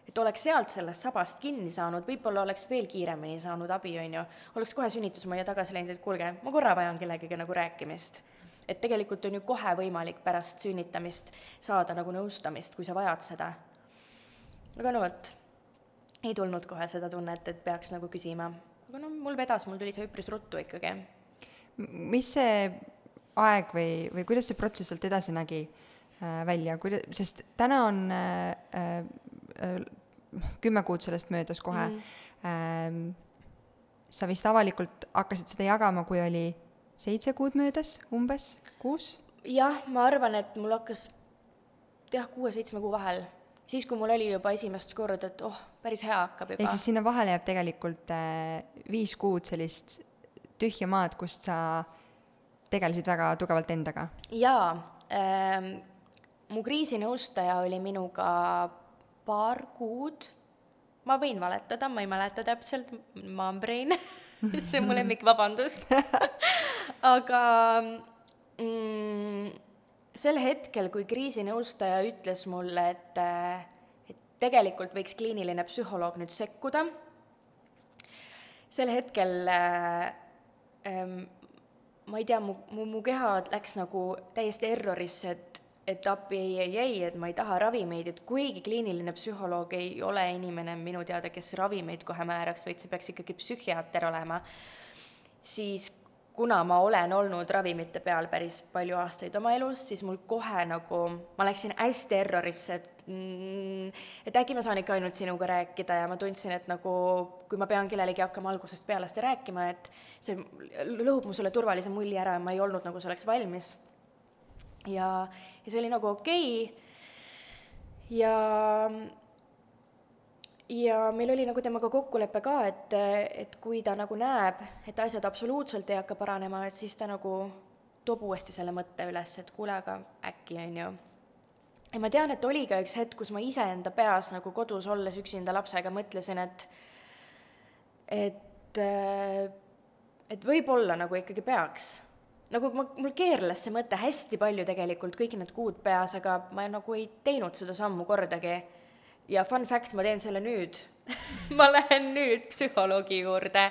et oleks sealt sellest sabast kinni saanud, võib-olla oleks veel kiiremini saanud abi, on ju, oleks kohe sünnitusmajja tagasi läinud, et kuulge, ma korra vajan kellegagi nagu rääkimist. et tegelikult on ju kohe võimalik pärast sünnitamist saada nagu nõustamist, kui sa vajad seda. aga no vot, ei tulnud kohe seda tunnet, et peaks nagu küsima. aga no mul vedas, mul tuli see üpris ruttu ikkagi. mis see aeg või, või kuidas see protsess sealt edasi nägi äh, välja, kuida-, sest täna on äh, äh kümme kuud sellest möödas kohe mm.. sa vist avalikult hakkasid seda jagama, kui oli seitse kuud möödas umbes, kuus? jah, ma arvan, et mul hakkas jah, kuue-seitsme kuu vahel, siis kui mul oli juba esimest korda, et oh, päris hea hakkab juba. ehk siis sinna vahele jääb tegelikult äh, viis kuud sellist tühja maad, kust sa tegelesid väga tugevalt endaga? jaa ähm,, mu kriisinõustaja oli minuga paar kuud, ma võin valetada, ma ei mäleta täpselt, ma olen brain. (laughs) See on mu lemmik, vabandust (laughs) aga mm, sel hetkel, kui kriisinõustaja ütles mulle, et, et tegelikult võiks kliiniline psühholoog nüüd sekkuda, sel hetkel äh, ähm, ma ei tea, mu, mu, mu keha läks nagu täiesti errorisse, et et appi ei, ei, ei, et ma ei taha ravimeid, et kuigi kliiniline psühholoog ei ole inimene minu teada, kes ravimeid kohe määraks, vaid see peaks ikkagi psühhiaater olema, siis kuna ma olen olnud ravimite peal päris palju aastaid oma elus, siis mul kohe nagu, ma läksin hästi errorisse, et mm, et äkki ma saan ikka ainult sinuga rääkida ja ma tundsin, et nagu kui ma pean kellelegi hakkama algusest peale seda rääkima, et see lõhub mu selle turvalise mulje ära ja ma ei olnud nagu selleks valmis. ja, ja see oli nagu okei okay. ja ja meil oli nagu temaga kokkulepe ka, et, et kui ta nagu näeb, et asjad absoluutselt ei hakka paranema, et siis ta nagu toob uuesti selle mõtte üles, et kuule, aga äkki, on ju. ja ma tean, et oli ka üks hetk, kus ma iseenda peas nagu kodus olles üksinda lapsega mõtlesin, et et, et võib-olla nagu ikkagi peaks. Nagu ma, mul keerles see mõte hästi palju tegelikult kõik need kuud peas, aga ma nagu ei teinud seda sammu kordagi. Ja fun fact, ma teen selle nüüd. (laughs) Ma lähen nüüd psühholoogi juurde.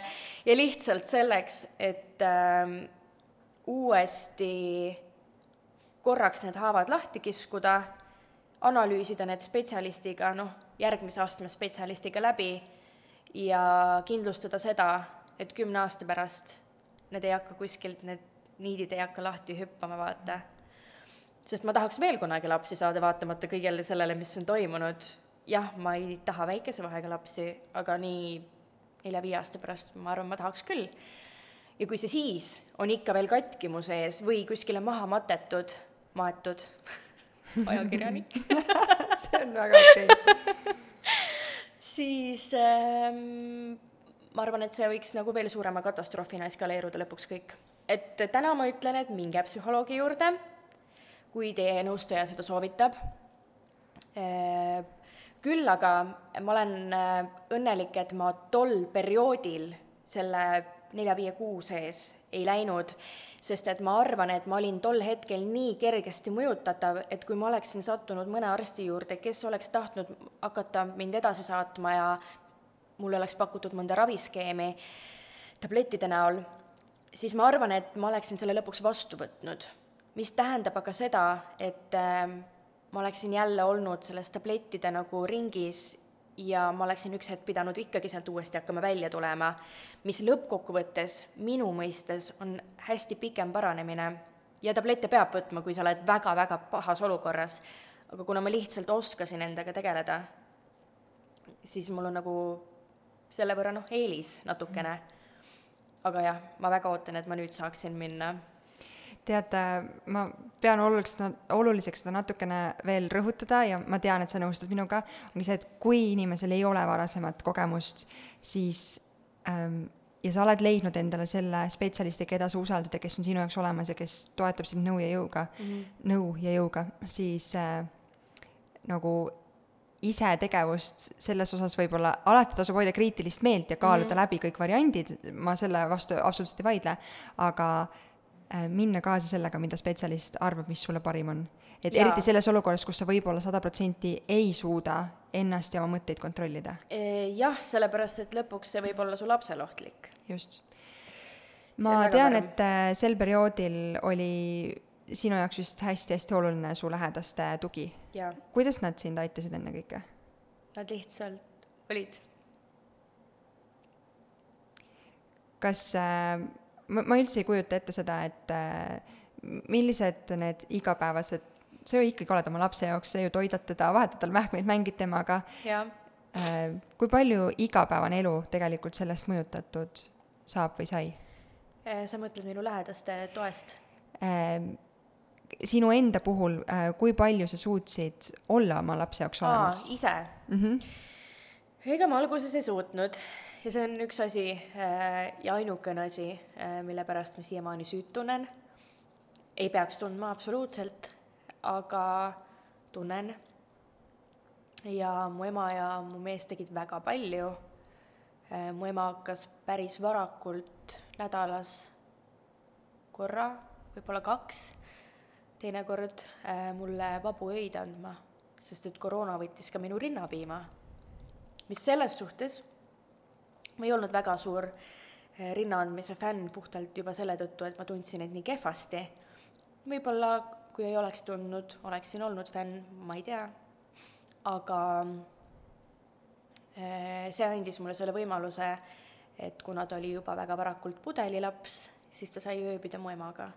Ja lihtsalt selleks, et äh, uuesti korraks need haavad lahti kiskuda, analüüsida need spetsialistiga, noh, järgmise astme spetsialistiga läbi ja kindlustada seda, et kümne aasta pärast need ei hakka kuskilt, need niidid ei hakka lahti hüppama, vaata. sest ma tahaks veel kunagi lapsi saada, vaatamata kõigele sellele, mis on toimunud jah, ma ei taha väikese vahega lapsi, aga nii nelja-viie aasta pärast ma arvan, ma tahaks küll. ja kui see siis on ikka veel katki mu sees või kuskile maha matetud, maetud (laughs) ajakirjanik (laughs) see on väga okei okay. (laughs) siis ähm, ma arvan, et see võiks nagu veel suurema katastroofina eskaleeruda lõpuks kõik. Et täna ma ütlen, et minge psühholoogi juurde, kui teie nõustaja seda soovitab. Äh, küll aga ma olen äh, õnnelik, et ma tol perioodil selle nelja-viie kuu sees ei läinud, sest et ma arvan, et ma olin tol hetkel nii kergesti mõjutatav, et kui ma oleksin sattunud mõne arsti juurde, kes oleks tahtnud hakata mind edasi saatma ja mulle oleks pakutud mõnda raviskeemi tablettide näol, siis ma arvan, et ma oleksin selle lõpuks vastu võtnud. mis tähendab aga seda, et äh, ma oleksin jälle olnud selles tablettide nagu ringis ja ma oleksin üks hetk pidanud ikkagi sealt uuesti hakkama välja tulema, mis lõppkokkuvõttes minu mõistes on hästi pikem paranemine ja tablette peab võtma, kui sa oled väga-väga pahas olukorras, aga kuna ma lihtsalt oskasin endaga tegeleda, siis mul on nagu selle võrra noh, eelis natukene. Aga jah, ma väga ootan, et ma nüüd saaksin minna tead, ma pean oluliseks, oluliseks seda natukene veel rõhutada ja ma tean, et sa nõustud minuga, ongi see, et kui inimesel ei ole varasemat kogemust, siis ähm, ja sa oled leidnud endale selle spetsialisti, keda sa usaldad ja kes on sinu jaoks olemas ja kes toetab sind nõu ja jõuga mm, -hmm. nõu ja jõuga, siis äh, nagu isetegevust selles osas võib-olla, alati tasub hoida kriitilist meelt ja kaaluda mm läbi kõik variandid, ma selle vastu absoluutselt ei vaidle, aga Äh, minna kaasa sellega, mida spetsialist arvab, mis sulle parim on. et ja. eriti selles olukorras, kus sa võib-olla sada protsenti ei suuda ennast ja oma mõtteid kontrollida. E, jah, sellepärast et lõpuks see võib olla su lapsele ohtlik. just. ma tean, et äh, sel perioodil oli sinu jaoks vist hästi-hästi oluline su lähedaste tugi. kuidas nad sind aitasid ennekõike? Nad lihtsalt olid. kas äh, ma, ma üldse ei kujuta ette seda, et äh, millised need igapäevased, sa ju ikkagi oled oma lapse jaoks, sa ju toidad teda, vahetad tal mähkmeid, mängid temaga. Äh, kui palju igapäevane elu tegelikult sellest mõjutatud saab või sai? Äh, sa mõtled minu lähedaste toest? Sinu enda puhul, kui palju sa suutsid olla oma lapse jaoks olemas? ise mm? -hmm. ega ma alguses ei suutnud ja see on üks asi äh, ja ainukene asi, äh, mille pärast ma siiamaani süüd tunnen. ei peaks tundma absoluutselt, aga tunnen. ja mu ema ja mu mees tegid väga palju. Äh, mu ema hakkas päris varakult nädalas korra, võib-olla kaks, teinekord mulle vabu öid andma sest et koroona võttis ka minu rinnapiima. mis selles suhtes, ma ei olnud väga suur eh, rinna andmise fänn puhtalt juba selle tõttu, et ma tundsin end nii kehvasti. võib-olla kui ei oleks tundnud, oleksin olnud fänn, ma ei tea, aga eh, see andis mulle selle võimaluse, et kuna ta oli juba väga varakult pudelilaps, siis ta sai ööbida mu emaga.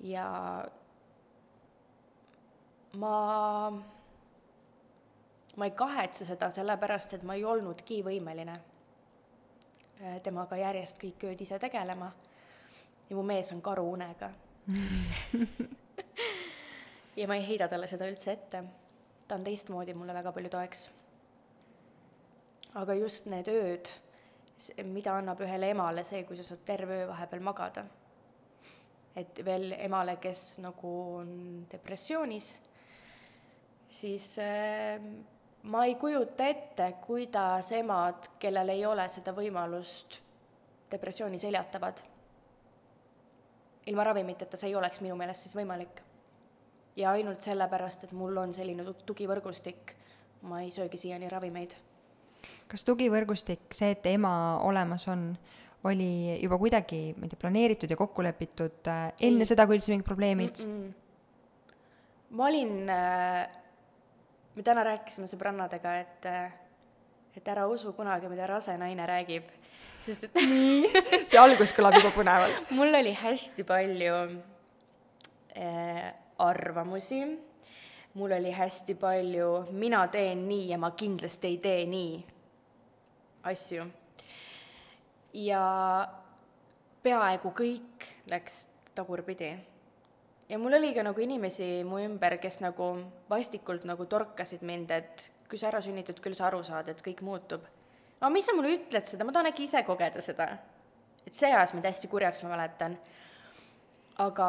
ja ma, ma ei kahetse seda sellepärast, et ma ei olnudki võimeline äh, temaga järjest kõik ööd ise tegelema. ja mu mees on karuunega (laughs) ja ma ei heida talle seda üldse ette. ta on teistmoodi mulle väga palju toeks. aga just need ööd, mida annab ühele emale see, kui sa saad terve öö vahepeal magada. et veel emale, kes nagu on depressioonis siis äh, ma ei kujuta ette, kuidas emad, kellel ei ole seda võimalust, depressiooni seljatavad. ilma ravimiteta see ei oleks minu meelest siis võimalik. ja ainult sellepärast, et mul on selline tugivõrgustik, ma ei söögi siiani ravimeid. kas tugivõrgustik, see, et ema olemas on, oli juba kuidagi, ma ei tea, planeeritud ja kokku lepitud äh, enne ei. seda, kui üldse mingid probleemid mm? -mm. ma olin äh, me täna rääkisime sõbrannadega, et, et ära usu kunagi, mida rase naine räägib, sest et nii, see algus kõlab juba põnevalt. (laughs) mul oli hästi palju äh, arvamusi, mul oli hästi palju mina teen nii ja ma kindlasti ei tee nii asju. ja peaaegu kõik läks tagurpidi ja mul oli ka nagu inimesi mu ümber, kes nagu vastikult nagu torkasid mind, et kui sa ära sünnitud, küll sa aru saad, et kõik muutub. aga mis sa mulle ütled seda, ma tahan äkki ise kogeda seda. et see ajas mind hästi kurjaks, ma mäletan. aga,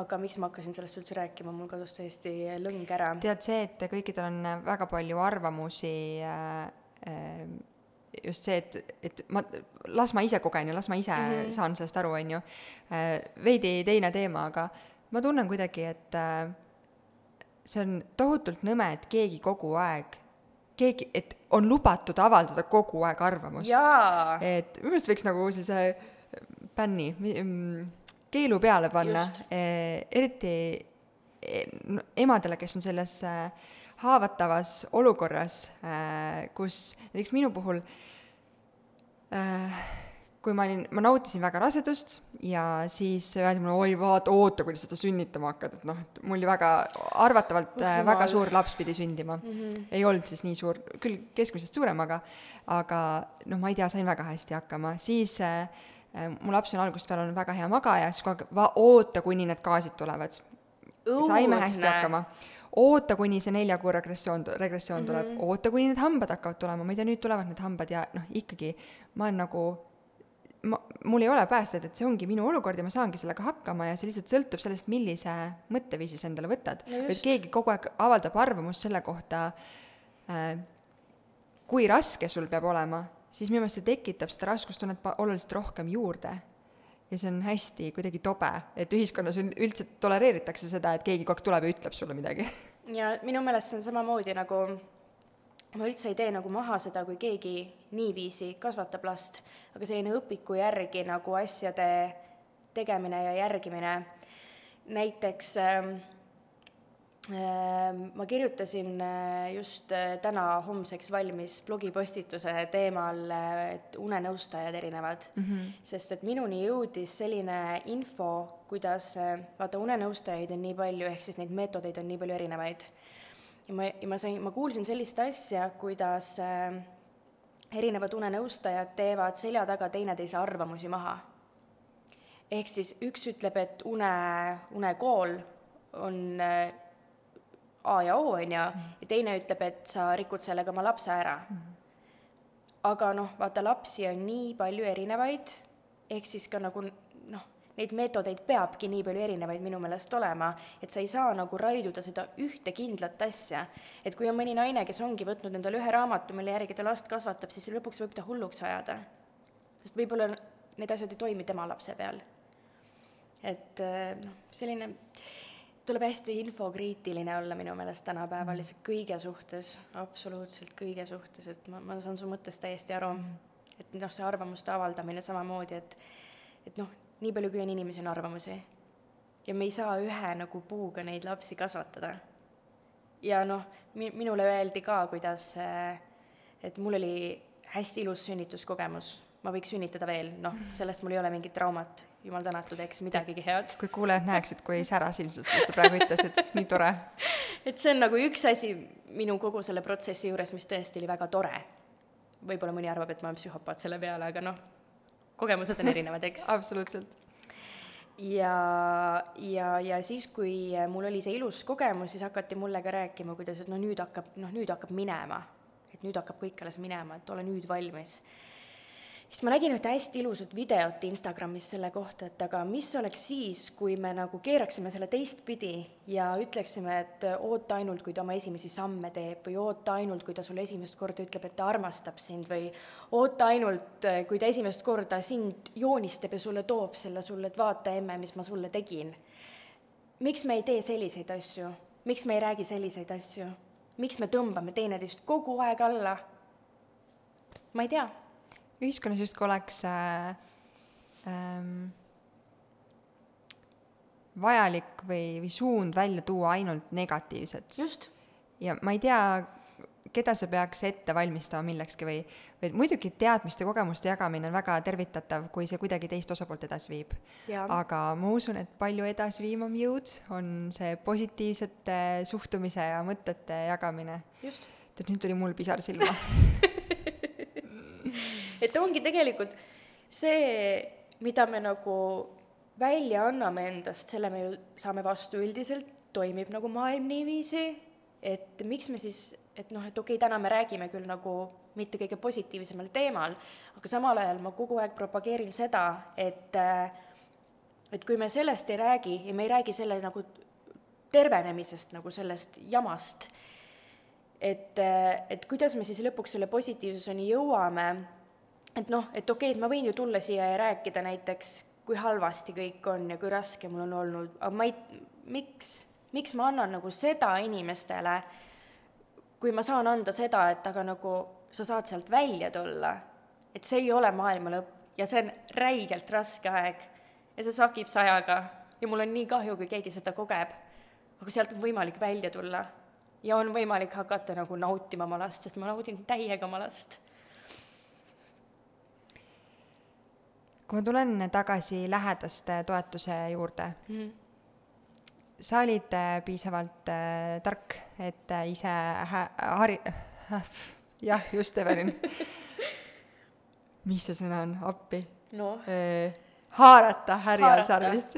aga miks ma hakkasin sellest üldse rääkima, mul kadus täiesti lõng ära. tead, see, et kõikidel on väga palju arvamusi äh, äh, just see, et, et ma, las ma ise kogen ja las ma ise mm -hmm. saan sellest aru, on ju. Äh, veidi teine teema, aga ma tunnen kuidagi, et äh, see on tohutult nõme, et keegi kogu aeg, keegi, et on lubatud avaldada kogu aeg arvamust. et minu meelest võiks nagu sellise bänni, mm, keelu peale panna, eriti e, emadele, kes on selles äh, haavatavas olukorras, äh, kus näiteks minu puhul äh, kui ma olin, ma nautisin väga rasedust ja siis öeldi mulle, oi vaata, oota, kuni seda sünnitama hakkad, et noh, et mul oli väga, arvatavalt uh, väga suur laps pidi sündima mm. -hmm. ei olnud siis nii suur, küll keskmisest suurem, aga, aga noh, ma ei tea, sain väga hästi hakkama, siis äh, mu laps on algusest peale olnud väga hea magaja, siis kogu aeg, va-, oota, kuni need gaasid tulevad. saime hästi hakkama oota, kuni see nelja kuu regressioon, regressioon tuleb. Mm, -hmm. oota, kuni need hambad hakkavad tulema, ma ei tea, nüüd tulevad need hambad ja noh, ikkagi ma olen nagu ma, mul ei ole päästet, et see ongi minu olukord ja ma saangi sellega hakkama ja see lihtsalt sõltub sellest, millise mõtteviisi sa endale võtad. Et keegi kogu aeg avaldab arvamust selle kohta äh,, kui raske sul peab olema, siis minu meelest see tekitab seda raskustunnet oluliselt rohkem juurde ja see on hästi kuidagi tobe, et ühiskonnas üldse tolereeritakse seda, et keegi kogu aeg tuleb ja ütleb sulle midagi. (laughs) ja minu meelest see on samamoodi nagu ma üldse ei tee nagu maha seda, kui keegi niiviisi kasvatab last, aga selline õpiku järgi nagu asjade tegemine ja järgimine, näiteks äh, ma kirjutasin äh, just äh, täna homseks valmis blogipostituse teemal, äh, et unenõustajad erinevad mm, -hmm. sest et minuni jõudis selline info, kuidas, vaata, unenõustajaid on nii palju, ehk siis neid meetodeid on nii palju erinevaid. ja ma, ja ma sain, ma kuulsin sellist asja, kuidas erinevad unenõustajad teevad selja taga teineteise arvamusi maha. ehk siis üks ütleb, et une, unekool on A ja O, on ju, ja teine ütleb, et sa rikud sellega oma lapse ära mm. aga noh, vaata, lapsi on nii palju erinevaid, ehk siis ka nagu noh, neid meetodeid peabki nii palju erinevaid minu meelest olema, et sa ei saa nagu raiduda seda ühte kindlat asja. et kui on mõni naine, kes ongi võtnud endale ühe raamatu, mille järgi ta last kasvatab, siis lõpuks võib ta hulluks ajada. sest võib-olla need asjad ei toimi tema lapse peal. et noh, selline tuleb hästi infokriitiline olla minu meelest tänapäeval lihtsalt kõige suhtes, absoluutselt kõige suhtes, et ma, ma saan su mõttest täiesti aru. et noh, see arvamuste avaldamine samamoodi, et, et noh, nii palju, kui on inimesi, on arvamusi. ja me ei saa ühe nagu puuga neid lapsi kasvatada. ja noh, mi-, minule öeldi ka, kuidas, et mul oli hästi ilus sünnituskogemus ma võiks sünnitada veel, noh, sellest mul ei ole mingit traumat, jumal tänatud, eks midagigi head. kui kuulajad näeksid, kui säras ilmselt sellest ta praegu ütles, et nii tore. (laughs) et see on nagu üks asi minu kogu selle protsessi juures, mis tõesti oli väga tore. võib-olla mõni arvab, et ma olen psühhopaat selle peale, aga noh, kogemused on erinevad, eks (laughs) absoluutselt. ja, ja, ja siis, kui mul oli see ilus kogemus, siis hakati mulle ka rääkima, kuidas, et no nüüd hakkab, noh, nüüd hakkab minema. et nüüd hakkab kõik alles minema, et ole nüüd valmis siis ma nägin ühte hästi ilusat videot Instagramis selle kohta, et aga mis oleks siis, kui me nagu keeraksime selle teistpidi ja ütleksime, et oota ainult, kui ta oma esimesi samme teeb või oota ainult, kui ta sulle esimest korda ütleb, et ta armastab sind või oota ainult, kui ta esimest korda sind joonistab ja sulle toob selle sulle, et vaata, emme, mis ma sulle tegin. miks me ei tee selliseid asju, miks me ei räägi selliseid asju, miks me tõmbame teineteist kogu aeg alla? ma ei tea ühiskonnas justkui oleks äh, ähm, vajalik või, või suund välja tuua ainult negatiivset. just. ja ma ei tea, keda see peaks ette valmistama millekski või, või muidugi teadmiste, kogemuste jagamine on väga tervitatav, kui see kuidagi teist osapoolt edasi viib. aga ma usun, et palju edasiviivam jõud on see positiivsete suhtumise ja mõtete jagamine. tead, nüüd tuli mul pisar silma (laughs) et ongi tegelikult see, mida me nagu välja anname endast, selle me ju saame vastu üldiselt, toimib nagu maailm niiviisi, et miks me siis, et noh, et okei okay,, täna me räägime küll nagu mitte kõige positiivsemal teemal, aga samal ajal ma kogu aeg propageerin seda, et et kui me sellest ei räägi ja me ei räägi selle nagu tervenemisest, nagu sellest jamast, et, et kuidas me siis lõpuks selle positiivsuseni jõuame et noh, et okei okay,, et ma võin ju tulla siia ja rääkida näiteks, kui halvasti kõik on ja kui raske mul on olnud, aga ma ei, miks, miks ma annan nagu seda inimestele, kui ma saan anda seda, et aga nagu sa saad sealt välja tulla, et see ei ole maailma lõpp ja see on räigelt raske aeg ja see sakib sajaga ja mul on nii kahju, kui keegi seda kogeb, aga sealt on võimalik välja tulla ja on võimalik hakata nagu nautima oma last, sest ma naudin täiega oma last kui ma tulen tagasi lähedaste toetuse juurde mm, -hmm. sa olid äh, piisavalt äh, tark, et äh, ise hä-, hari- äh,, jah, just, Evelin mis see sõna on, appi no.? haarata härjal haarata. sarvist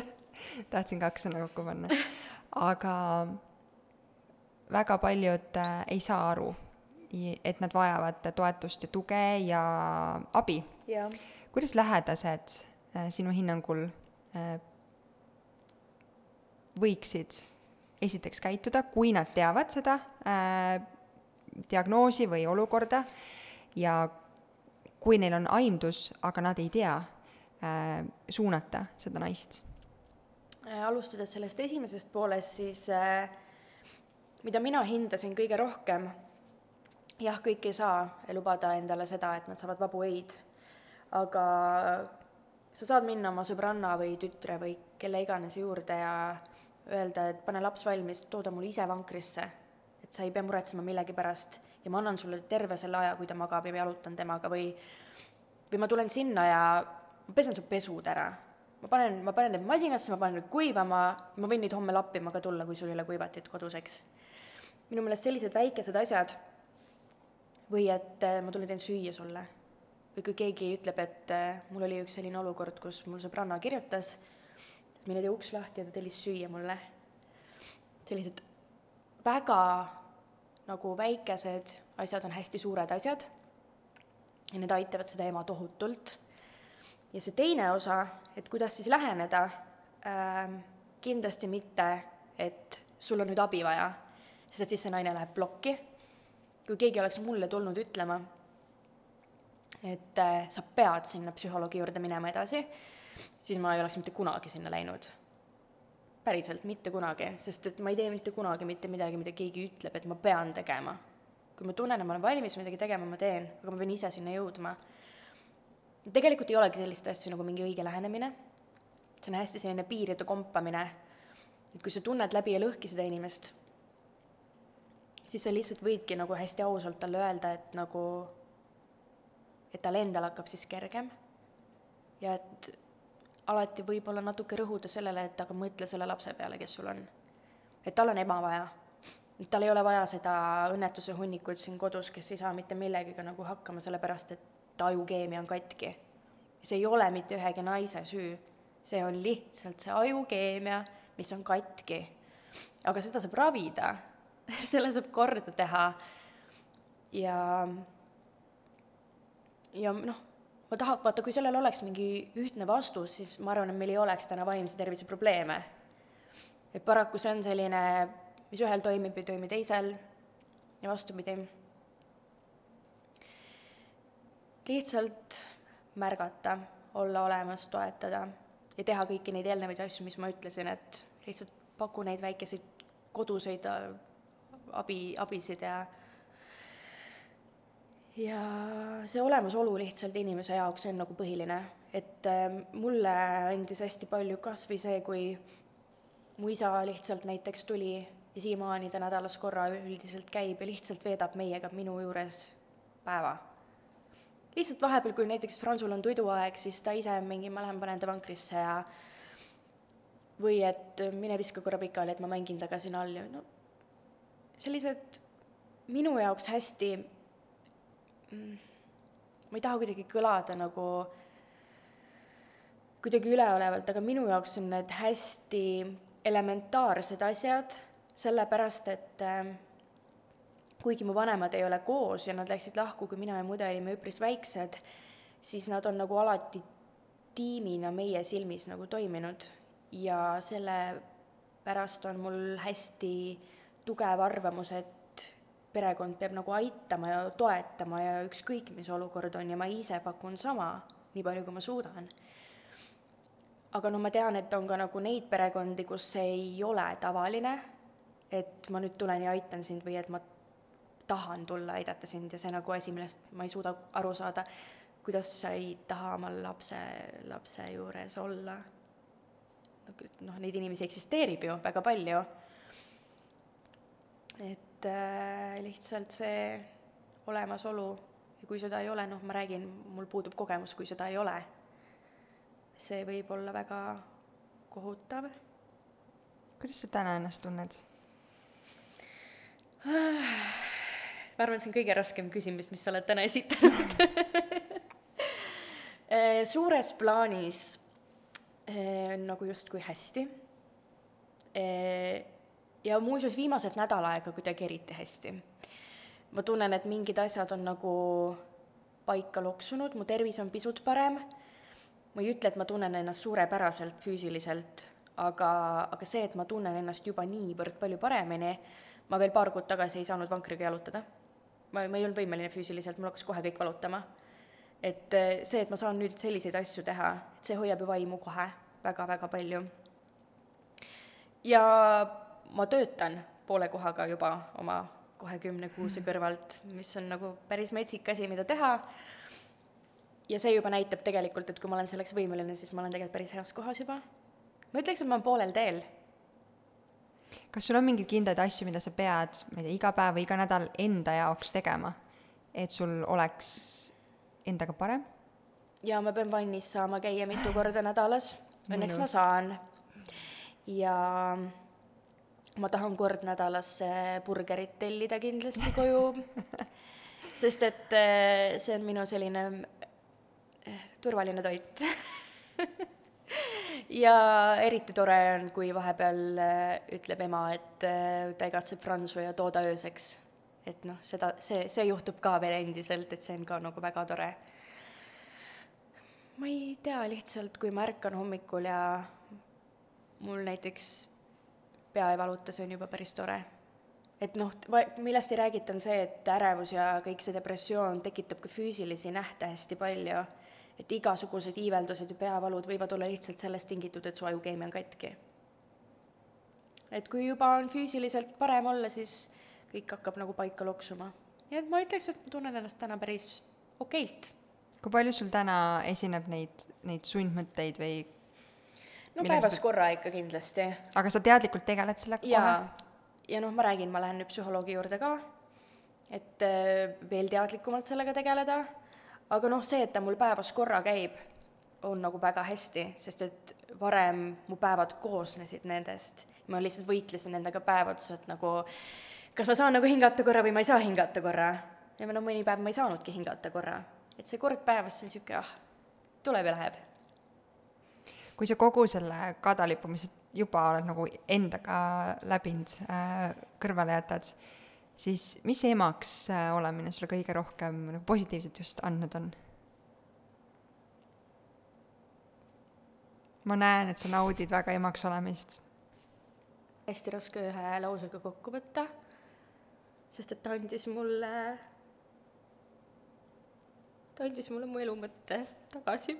(laughs) tahtsin kaks sõna kokku panna. aga väga paljud äh, ei saa aru, et nad vajavad toetust ja tuge ja abi. jah kuidas lähedased äh, sinu hinnangul äh, võiksid esiteks käituda, kui nad teavad seda äh, diagnoosi või olukorda ja kui neil on aimdus, aga nad ei tea äh,, suunata seda naist? Äh, alustades sellest esimesest poolest, siis äh, mida mina hindasin kõige rohkem, jah, kõik ei saa lubada endale seda, et nad saavad vabu öid aga sa saad minna oma sõbranna või tütre või kelle iganes juurde ja öelda, et pane laps valmis, too ta mulle ise vankrisse. et sa ei pea muretsema millegi pärast ja ma annan sulle terve selle aja, kui ta magab ja jalutan temaga või või ma tulen sinna ja ma pesen su pesud ära. ma panen, ma panen need masinasse, ma panen need kuivama, ma võin neid homme lappima ka tulla, kui sul ei ole kuivatit kodus, eks. minu meelest sellised väikesed asjad või et eh, ma tulen teen süüa sulle või kui keegi ütleb, et äh, mul oli üks selline olukord, kus mul sõbranna kirjutas, mine tee uks lahti ja ta tellis süüa mulle. sellised väga nagu väikesed asjad on hästi suured asjad ja need aitavad seda ema tohutult. ja see teine osa, et kuidas siis läheneda äh,, kindlasti mitte, et sul on nüüd abi vaja, sest et siis see naine läheb plokki. kui keegi oleks mulle tulnud ütlema, et äh, sa pead sinna psühholoogi juurde minema edasi, siis ma ei oleks mitte kunagi sinna läinud. päriselt mitte kunagi, sest et ma ei tee mitte kunagi mitte midagi, mida keegi ütleb, et ma pean tegema. kui ma tunnen, et ma olen valmis midagi tegema, ma teen, aga ma pean ise sinna jõudma. tegelikult ei olegi sellist asja nagu mingi õige lähenemine, see on hästi selline piiride kompamine, et kui sa tunned läbi ja lõhki seda inimest, siis sa lihtsalt võidki nagu hästi ausalt talle öelda, et nagu, et tal endal hakkab siis kergem ja et alati võib-olla natuke rõhuda sellele, et aga mõtle selle lapse peale, kes sul on. et tal on ema vaja. et tal ei ole vaja seda õnnetuse hunnikut siin kodus, kes ei saa mitte millegagi nagu hakkama, sellepärast et ta ajukeemia on katki. see ei ole mitte ühegi naise süü, see on lihtsalt see ajukeemia, mis on katki. aga seda saab ravida (laughs) selle saab korda teha ja ja noh ma tahan, vaata, kui sellel oleks mingi ühtne vastus, siis ma arvan, et meil ei oleks täna vaimse tervise probleeme. et paraku see on selline, mis ühel toimib, ei toimi teisel ja vastupidi. lihtsalt märgata, olla olemas, toetada ja teha kõiki neid eelnevaid asju, mis ma ütlesin, et lihtsalt paku neid väikeseid koduseid äh, abi, abisid ja ja see olemasolu lihtsalt inimese jaoks, see on nagu põhiline, et äh, mulle andis hästi palju kas või see, kui mu isa lihtsalt näiteks tuli ja siiamaani ta nädalas korra üldiselt käib ja lihtsalt veedab meiega minu juures päeva. lihtsalt vahepeal, kui näiteks Fransul on tuduaeg, siis ta ise mingi, ma lähen panen ta vankrisse ja või et mine viska korra pikali, et ma mängin temaga siin all ja no sellised minu jaoks hästi ma ei taha kuidagi kõlada nagu kuidagi üleolevalt, aga minu jaoks on need hästi elementaarsed asjad, sellepärast et äh, kuigi mu vanemad ei ole koos ja nad läksid lahku, kui mina ja mude olime üpris väiksed, siis nad on nagu alati tiimina meie silmis nagu toiminud. Ja sellepärast on mul hästi tugev arvamus, et perekond peab nagu aitama ja toetama ja ükskõik, mis olukord on ja ma ise pakun sama, nii palju, kui ma suudan. aga noh, ma tean, et on ka nagu neid perekondi, kus see ei ole tavaline, et ma nüüd tulen ja aitan sind või et ma tahan tulla aidata sind ja see nagu asi, millest ma ei suuda aru saada, kuidas sa ei taha oma lapse, lapse juures olla. noh, neid inimesi eksisteerib ju väga palju. et et äh, lihtsalt see olemasolu ja kui seda ei ole, noh, ma räägin, mul puudub kogemus, kui seda ei ole, see võib olla väga kohutav. kuidas sa täna ennast tunned? ma arvan, et see on kõige raskem küsimus, mis sa oled täna esitanud (laughs) äh, suures plaanis äh, nagu justkui hästi ja muuseas, viimased nädal aega kuidagi eriti hästi. ma tunnen, et mingid asjad on nagu paika loksunud, mu tervis on pisut parem, ma ei ütle, et ma tunnen ennast suurepäraselt füüsiliselt, aga, aga see, et ma tunnen ennast juba niivõrd palju paremini, ma veel paar kuud tagasi ei saanud vankriga jalutada. ma, ma ei olnud võimeline füüsiliselt, mul hakkas kohe kõik valutama. et eh, see, et ma saan nüüd selliseid asju teha, et see hoiab ju vaimu kohe väga-väga palju. ja ma töötan poole kohaga juba oma kahekümnekuuse kõrvalt, mis on nagu päris metsik asi, mida teha, ja see juba näitab tegelikult, et kui ma olen selleks võimeline, siis ma olen tegelikult päris heas kohas juba. ma ütleks, et ma olen poolel teel. kas sul on mingeid kindlaid asju, mida sa pead, ma ei tea, iga päev või iga nädal enda jaoks tegema, et sul oleks endaga parem? jaa, ma pean vannis saama käia mitu korda nädalas, õnneks ma saan. ja ma tahan kord nädalas burgerit tellida kindlasti koju (laughs) sest et eh, see on minu selline eh, turvaline toit (laughs) ja eriti tore on, kui vahepeal eh, ütleb ema, et ta igatseb Franzu ja tooda ööseks. et noh, seda, see, see juhtub ka veel endiselt, et see on ka nagu väga tore. ma ei tea, lihtsalt kui ma ärkan hommikul ja mul näiteks pea ei valuta, see on juba päris tore. et noh, millest ei räägita, on see, et ärevus ja kõik see depressioon tekitab ka füüsilisi nähte hästi palju, et igasugused iiveldused ja peavalud võivad olla lihtsalt sellest tingitud, et su ajukeemia on katki. et kui juba on füüsiliselt parem olla, siis kõik hakkab nagu paika loksuma. nii et ma ütleks, et ma tunnen ennast täna päris okeilt. kui palju sul täna esineb neid, neid sundmõtteid või no päevas sa- korra ikka kindlasti. aga sa teadlikult tegeled sellega kohe? ja, ja noh, ma räägin, ma lähen nüüd psühholoogi juurde ka, et äh, veel teadlikumalt sellega tegeleda, aga noh, see, et ta mul päevas korra käib, on nagu väga hästi, sest et varem mu päevad koosnesid nendest. ma lihtsalt võitlesin nendega päev otsa, et nagu kas ma saan nagu hingata korra või ma ei saa hingata korra. ja no mõni päev ma ei saanudki hingata korra. et see kord päevas, see on niisugune ah, tuleb ja läheb. Kui sa kogu selle kadalippumise juba oled nagu endaga läbinud äh, kõrvale jätad, siis mis emaks äh, olemine sulle kõige rohkem nagu positiivset just andnud on? ma näen, et sa naudid väga emaks olemist. hästi raske ühe lausega kokku võtta, sest et ta andis mulle, ta andis mulle mu elu mõtte tagasi.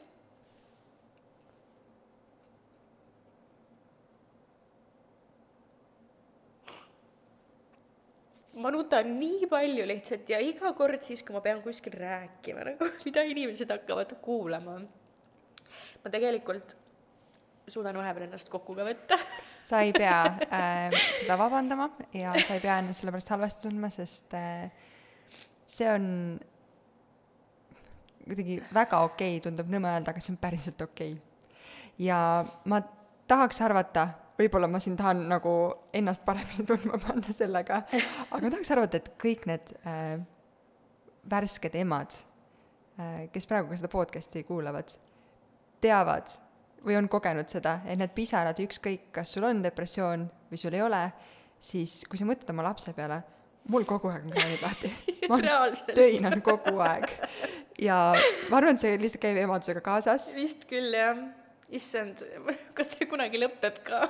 Ma nutan nii palju lihtsalt ja iga kord siis, kui ma pean kuskil rääkima nagu, (laughs) mida inimesed hakkavad kuulama. ma tegelikult suudan vahepeal ennast kokku ka võtta (laughs) sa ei pea äh, seda vabandama ja sa ei pea ennast selle pärast halvasti tundma, sest äh, see on kuidagi väga okei okay, tundub nõme öelda, aga see on päriselt okei okay. ja ma tahaks arvata, võib-olla ma siin tahan nagu ennast paremini (laughs) tundma panna sellega, aga ma tahaks arvata, et kõik need äh, värsked emad äh,, kes praegu ka seda podcast'i kuulavad, teavad või on kogenud seda, et need pisarad, ükskõik, kas sul on depressioon või sul ei ole, siis kui sa mõtled oma lapse peale, mul kogu aeg on kraanid lahti. (laughs) ma töinan kogu aeg. ja ma arvan, et see lihtsalt käib emadusega kaasas. vist küll, jah. Issand, (laughs) kas see kunagi lõpeb ka?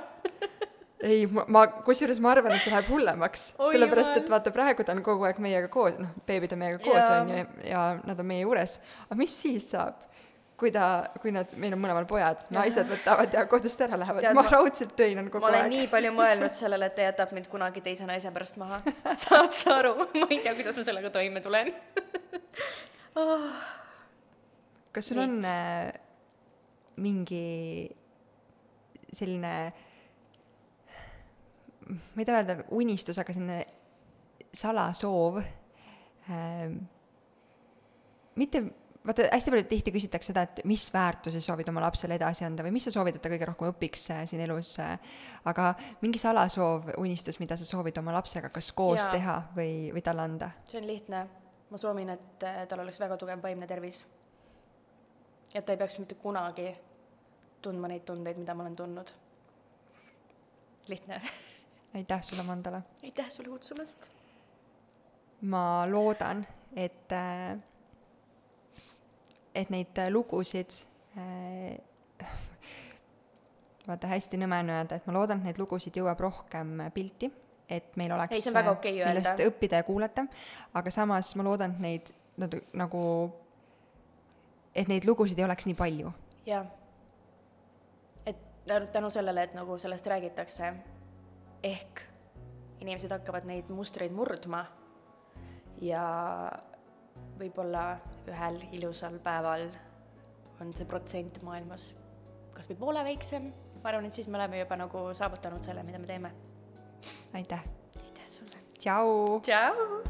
(laughs) ei, ma, ma, kusjuures ma arvan, et see läheb hullemaks. Sellepärast, et vaata, praegu ta on kogu aeg meiega koos, noh, beebid on meiega koos, on ju, ja nad on meie juures. aga mis siis saab? kui ta, kui nad, meil on mõlemal pojad, naised võtavad ja kodust ära lähevad, ma ma- raudselt töinan kogu ma olen aeg. nii palju mõelnud sellele, et ta jätab mind kunagi teise naise pärast maha. (laughs) saad sa aru? ma ei tea, kuidas ma sellega toime tulen kas sul Nii. on äh, mingi selline, ma ei taha öelda unistus, aga selline salasoov ähm, mitte, vaata hästi palju tihti küsitakse seda, et mis väärtusi soovid oma lapsele edasi anda või mis sa soovid, et ta kõige rohkem õpiks äh, siin elus äh,, aga mingi salasoov, unistus, mida sa soovid oma lapsega kas koos Jaa. teha või, või talle anda? see on lihtne. ma soovin, et äh, tal oleks väga tugev vaimne tervis. et ta ei peaks mitte kunagi tundma neid tundeid, mida ma olen tundnud. lihtne. (laughs) aitäh sulle, Mandala! aitäh sulle kutsumast. ma loodan, et, äh, et neid äh, lugusid, vaata, hästi nõme on öelda, et ma loodan, et neid lugusid jõuab rohkem äh, pilti, et meil oleks Ei, see on väga okei öelda. millest õppida ja kuulata, aga samas ma loodan, et neid nad, nagu, et neid lugusid ei oleks nii palju. jaa. Tänu sellele, et nagu sellest räägitakse, ehk inimesed hakkavad neid mustreid murdma ja võib-olla ühel ilusal päeval on see protsent maailmas kas või poole väiksem, ma arvan, et siis me oleme juba nagu saavutanud selle, mida me teeme. aitäh! aitäh sulle! tšau! tšau!